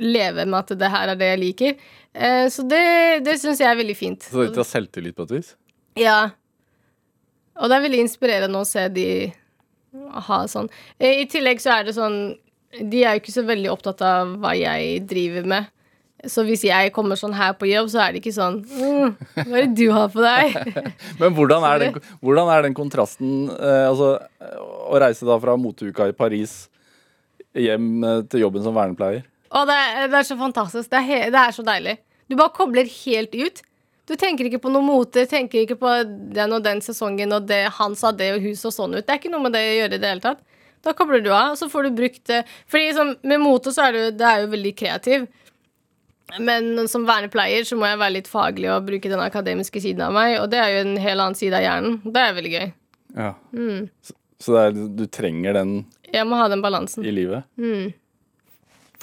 leve med at det her er det jeg liker. Eh, så det, det syns jeg er veldig fint. Så dere har selvtillit på et vis? Ja. Og det er veldig inspirerende å se de ha sånn. Eh, I tillegg så er det sånn De er jo ikke så veldig opptatt av hva jeg driver med. Så hvis jeg kommer sånn her på jobb, så er det ikke sånn mm, Hva er det du har på deg? Men hvordan er den, hvordan er den kontrasten eh, Altså, å reise da fra moteuka i Paris hjem eh, til jobben som vernepleier? Å, det er, det er så fantastisk. Det er, det er så deilig. Du bare kobler helt ut. Du tenker ikke på noe mote, tenker ikke på den og den sesongen og det han sa det og hun så sånn ut. Det er ikke noe med det å gjøre i det hele tatt. Da kobler du av, og så får du brukt det. Fordi sånn, med mote så er du, det er jo veldig kreativ. Men som vernepleier så må jeg være litt faglig og bruke den akademiske siden av meg, og det er jo en helt annen side av hjernen. Det er veldig gøy. Ja. Så, så det er, du trenger den Jeg må ha den balansen. i livet?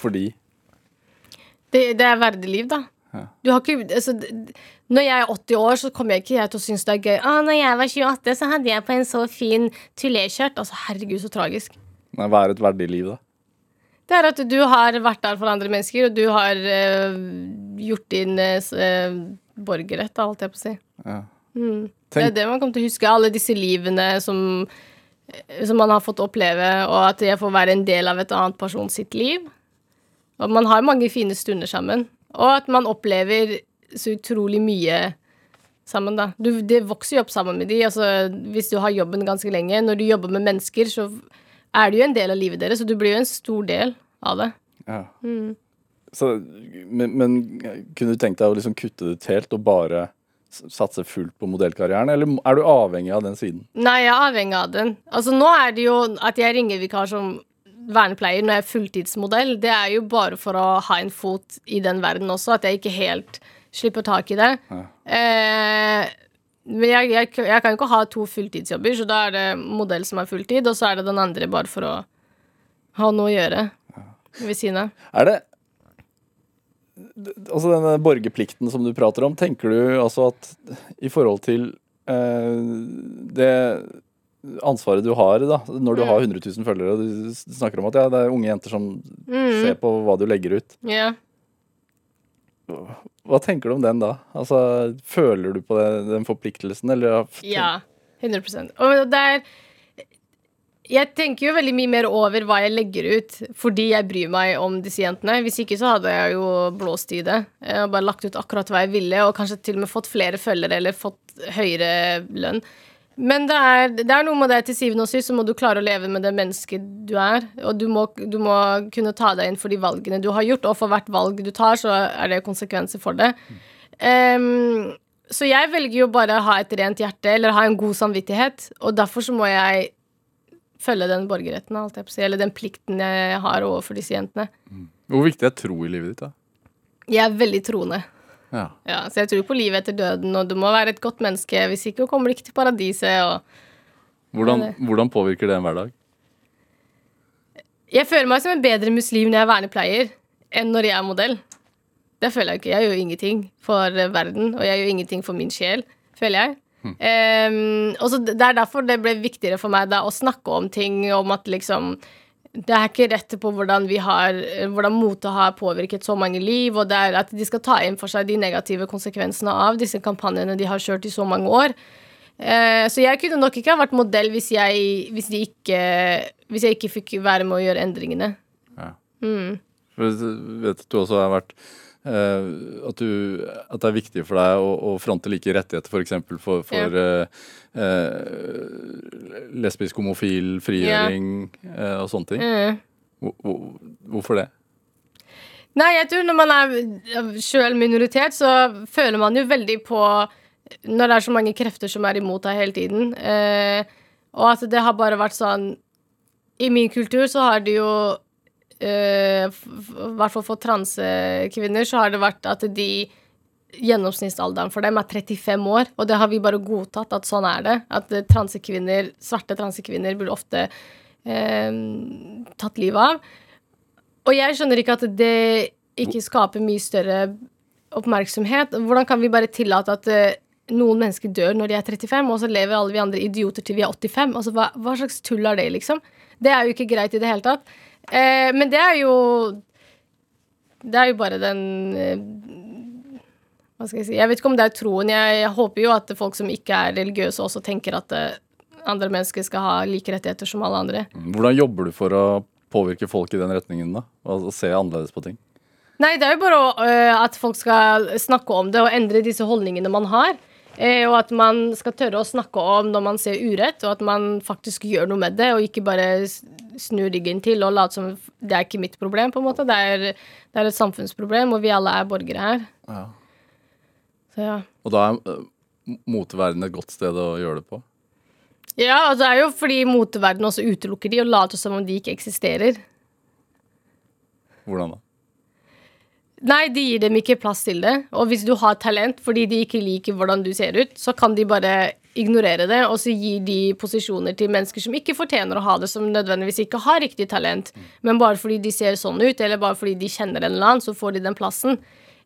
Fordi Det, det er verdig liv, da. Ja. Du har ikke altså, Når jeg er 80 år, så kommer jeg ikke til å synes det er gøy. Å, når jeg var 28, så hadde jeg på en så fin tuléskjørt. Altså, herregud, så tragisk. Nei, Hva er et verdig liv, da? Det er at du har vært der for andre mennesker, og du har øh, gjort din øh, borgerrett, holdt jeg på å si. Ja. Mm. Det er det man kommer til å huske. Alle disse livene som, som man har fått oppleve, og at jeg får være en del av et annet person sitt liv. Og man har mange fine stunder sammen. Og at man opplever så utrolig mye sammen, da. Du, det vokser jo opp sammen med de. Altså, hvis du har jobben ganske lenge, når du jobber med mennesker, så er det jo en del av livet deres, så du blir jo en stor del av det. ja. Mm. Så, men, men kunne du tenkt deg å liksom kutte det ut helt og bare satse fullt på modellkarrieren, eller er du avhengig av den siden? Nei, jeg er avhengig av den. Altså, nå er det jo at jeg ringer vikar som vernepleier når jeg er fulltidsmodell. Det er jo bare for å ha en fot i den verden også, at jeg ikke helt slipper tak i det. Ja. Eh, men jeg, jeg, jeg kan jo ikke ha to fulltidsjobber, så da er det modell som er fulltid, og så er det den andre bare for å ha noe å gjøre ved siden av. Er det Altså denne borgerplikten som du prater om, tenker du altså at i forhold til eh, det ansvaret du har da, når du Mm. har 100 000 følgere, og du snakker om at ja, det er unge jenter som ser på hva du legger ut. Ja. Hva tenker du om den da? Altså, Føler du på det, den forpliktelsen, eller Ja, 100 Og det er Jeg tenker jo veldig mye mer over hva jeg legger ut, fordi jeg bryr meg om disse jentene. Hvis ikke så hadde jeg jo blåst i det. Jeg har bare lagt ut akkurat hva jeg ville, og kanskje til og med fått flere følgere eller fått høyere lønn. Men det er, det er noe med det til syvende og sist, så må du klare å leve med det mennesket du er. Og du må, du må kunne ta deg inn for de valgene du har gjort, og for hvert valg du tar, så er det konsekvenser for det. Um, så jeg velger jo bare å ha et rent hjerte, eller ha en god samvittighet, og derfor så må jeg følge den borgerretten, eller den plikten jeg har overfor disse jentene. Hvor viktig er tro i livet ditt, da? Jeg er veldig troende. Ja. Ja, så jeg tror på livet etter døden, og du må være et godt menneske. Hvis ikke kommer du ikke til paradiset. Og Hvordan, hvordan påvirker det en hverdag? jeg føler meg som en bedre muslim når jeg er vernepleier, enn når jeg er modell. Det føler jeg ikke. Jeg gjør ingenting for verden, og jeg gjør ingenting for min sjel, føler jeg. Ehm, og så Det er derfor det ble viktigere for meg da å snakke om ting, om at liksom det er ikke rett på hvordan vi har Hvordan mote har påvirket så mange liv, og det er at de skal ta inn for seg de negative konsekvensene av disse kampanjene de har kjørt i så mange år. Eh, så jeg kunne nok ikke ha vært modell hvis jeg, hvis, de ikke, hvis jeg ikke fikk være med å gjøre endringene. Ja. Mm. Jeg vet at du også har vært at, du, at det er viktig for deg å, å fronte like rettigheter f.eks. for, for, for eh, eh, lesbisk, homofil, frigjøring eh, og sånne ting. Mm. Hvor, hvor, hvorfor det? Nei, jeg tror når man er sjøl minoritet, så føler man jo veldig på Når det er så mange krefter som er imot deg hele tiden. Eh, og at det har bare vært sånn I min kultur så har det jo eh, I hvert fall for transekvinner så har det vært at de Gjennomsnittsalderen for dem er 35 år, og det har vi bare godtatt at sånn er det. At eh, transekvinner, svarte transekvinner blir ofte eh, tatt livet av. Og jeg skjønner ikke at det ikke skaper mye større oppmerksomhet. Hvordan kan vi bare tillate at eh, noen mennesker dør når de er 35, og så lever alle vi andre idioter til vi er 85? Altså, hva, hva slags tull er det, liksom? Det er jo ikke greit i det hele tatt. Eh, men det er jo Det er jo bare den eh, Hva skal jeg si Jeg vet ikke om det er troen. Jeg, jeg håper jo at folk som ikke er religiøse, også tenker at eh, andre mennesker skal ha like rettigheter som alle andre. Hvordan jobber du for å påvirke folk i den retningen, da? Og se annerledes på ting? Nei, det er jo bare å, øh, at folk skal snakke om det og endre disse holdningene man har. Eh, og at man skal tørre å snakke om når man ser urett, og at man faktisk gjør noe med det, og ikke bare s- snur ryggen til og late som det er ikke mitt problem, på en måte. Det er, det er et samfunnsproblem, og vi alle er borgere her. Ja. Så ja. Og da er eh, moteverden et godt sted å gjøre det på? Ja, altså det er jo fordi moteverdenen også utelukker de og later som om de ikke eksisterer. Hvordan da? Nei, de gir dem ikke plass til det. Og hvis du har talent fordi de ikke liker hvordan du ser ut, så kan de bare ignorere det, og så gir de posisjoner til mennesker som ikke fortjener å ha det, som nødvendigvis ikke har riktig talent, men bare fordi de ser sånn ut, eller bare fordi de kjenner en eller annen, så får de den plassen.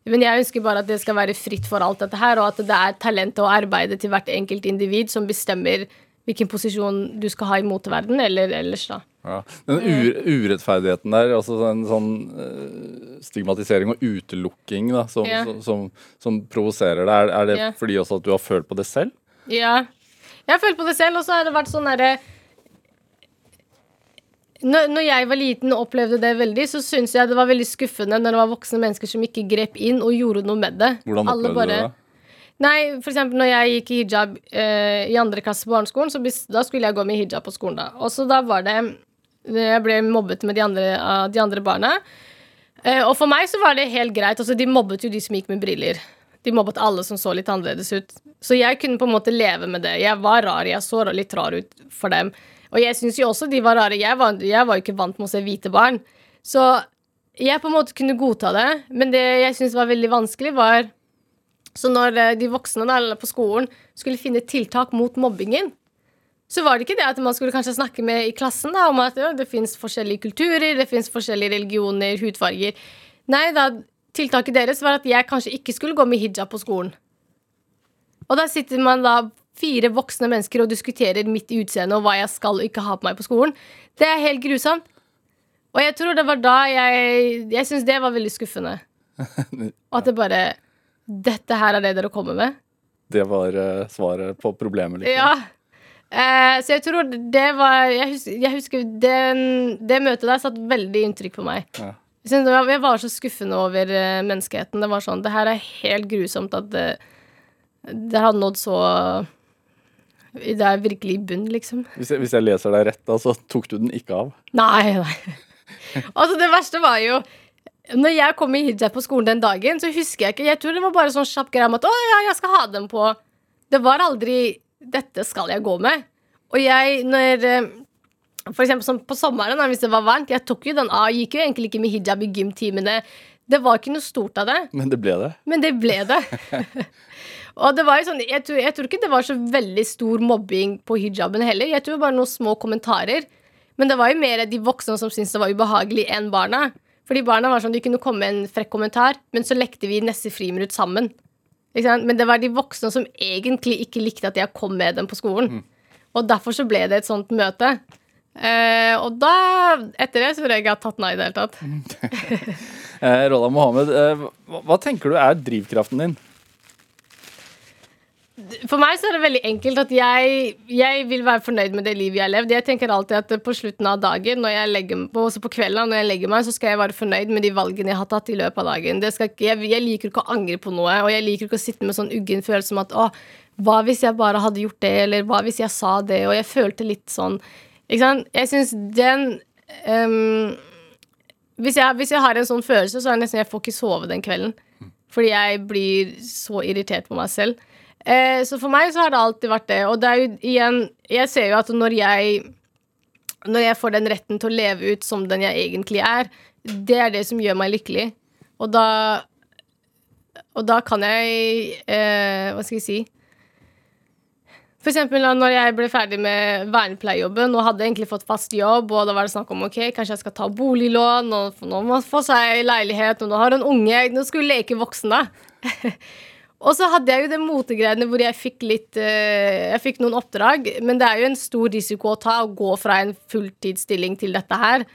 Men jeg ønsker bare at det skal være fritt for alt dette her, og at det er talentet og arbeidet til hvert enkelt individ som bestemmer hvilken posisjon du skal ha i moteverden eller ellers, da. Ja. Den ure urettferdigheten der, altså en sånn eh, stigmatisering og utelukking da, som, Ja. som, som, som provoserer deg, er det Ja. fordi også at du har følt på det selv? Ja. Jeg har følt på det selv, og så har det vært sånn derre når, når jeg var liten og opplevde det veldig, så syns jeg det var veldig skuffende når det var voksne mennesker som ikke grep inn og gjorde noe med det. Hvordan opplevde du det? Nei, for eksempel når jeg gikk i hijab eh, i andre klasse på barneskolen, så da skulle jeg gå med hijab på skolen da. Og så da var det Jeg ble mobbet med de andre, de andre barna. Eh, og for meg så var det helt greit. Altså, de mobbet jo de som gikk med briller. De mobbet alle som så litt annerledes ut. Så jeg kunne på en måte leve med det. Jeg var rar, jeg så litt rar ut for dem. Og jeg syns jo også de var rare. Jeg var, jeg var jo ikke vant med å se hvite barn. Så jeg på en måte kunne godta det, men det jeg syntes var veldig vanskelig, var Så når eh, de voksne der, på skolen skulle finne tiltak mot mobbingen, så var det ikke det at man skulle kanskje snakke med i klassen da, om at ja, det fins forskjellige kulturer, det fins forskjellige religioner, hudfarger. Nei da, tiltaket deres var at jeg kanskje ikke skulle gå med hijab på skolen. Og da sitter man da fire voksne mennesker og diskuterer mitt utseende og hva jeg skal og ikke ha på meg på skolen. Det er helt grusomt. Og jeg tror det var da jeg Jeg syns det var veldig skuffende. Og at det bare Dette her er det dere kommer med? Det var eh, svaret på problemet. Liksom. Ja. Eh, så jeg tror det var Jeg husker, jeg husker den, det møtet der satt veldig inntrykk på meg. Ja. Jeg, var, så skuffende over eh, menneskeheten. Det var sånn Det her er helt grusomt at det, det har nådd så Det er virkelig i bunn, liksom. Hvis, jeg, hvis jeg leser deg rett, da, så tok du den ikke av. Nei, nei. altså, det verste var jo Når jeg kom i hijab på skolen den dagen, så husker jeg ikke Jeg tror det var bare sånn kjapp greie om at å ja, jeg skal ha den på. Det var aldri Dette skal jeg gå med. Og jeg, når eh, For eksempel som på sommeren, hvis det var varmt, jeg tok jo den av. Gikk jo egentlig ikke med hijab i gymtimene. Det var ikke noe stort av det. Men det ble det. Men det ble det. og det var jo sånn, jeg tror, jeg tror ikke det var så veldig stor mobbing på hijaben heller. Jeg tror bare noen små kommentarer. Men det var jo mer de voksne som syntes det var ubehagelig, enn barna. Fordi barna var sånn, De kunne komme med en frekk kommentar, men så lekte vi neste friminutt sammen. Men det var de voksne som egentlig ikke likte at jeg kom med dem på skolen. Og derfor så ble det et sånt møte. Eh, og da, etter det, så tror jeg ikke jeg har tatt nei i det hele tatt. Eh, Rolla Mohammed, eh, hva, hva tenker du er drivkraften din? For meg så er det veldig enkelt at jeg, jeg vil være fornøyd med det livet jeg har levd. Jeg tenker alltid at på slutten av dagen, når jeg legger, også på kvelden når jeg legger meg, så skal jeg være fornøyd med de valgene jeg har tatt i løpet av dagen. Det skal, jeg, jeg liker ikke å angre på noe, og jeg liker ikke å sitte med sånn uggen følelse om at å, hva hvis jeg bare hadde gjort det, eller hva hvis jeg sa det, og jeg følte litt sånn. Ikke sant? Jeg syns den um, hvis, jeg, hvis jeg har en sånn følelse, så er det nesten jeg får ikke sove den kvelden. Fordi jeg blir så irritert på meg selv. Eh, så for meg så har det alltid vært det. Og det er jo igjen Jeg ser jo at når jeg Når jeg får den retten til å leve ut som den jeg egentlig er, det er det som gjør meg lykkelig. Og da Og da kan jeg eh, Hva skal jeg si for eksempel når jeg ble ferdig med vernepleierjobben og hadde egentlig fått fast jobb, og da var det snakk om ok, kanskje jeg skal ta boliglån, og nå må man få seg leilighet, og nå har en unge, nå skulle leke voksen da. og så hadde jeg jo det motegreiene hvor jeg fikk litt eh, Jeg fikk noen oppdrag, men det er jo en stor risiko å ta å gå fra en fulltidsstilling til dette her.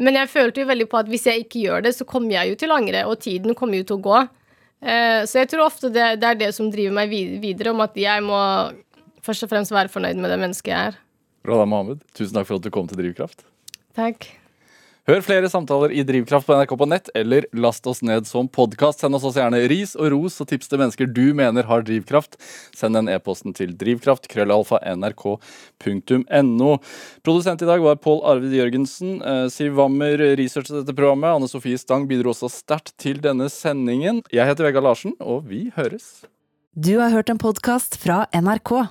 Men jeg følte jo veldig på at hvis jeg ikke gjør det, så kommer jeg jo til å angre, og tiden kommer jo til å gå. Eh, så jeg tror ofte det, det, er det som driver meg videre, om at jeg må først og fremst være fornøyd med det mennesket jeg er. Bra da, Mohammed. Tusen takk for at du kom til Drivkraft. Takk. Hør flere samtaler i Drivkraft på NRK på nett, eller last oss ned som podkast. Send oss også gjerne ris og ros og tips til mennesker du mener har drivkraft. Send den e-posten til drivkraft, krøllalfa, nrk.no. Produsent i dag var Pål Arvid Jørgensen. Eh, Siv Wammer researchet dette programmet. Anne Sofie Stang bidro også sterkt til denne sendingen. Jeg heter Vegard Larsen, og vi høres. Du har hørt en podkast fra NRK.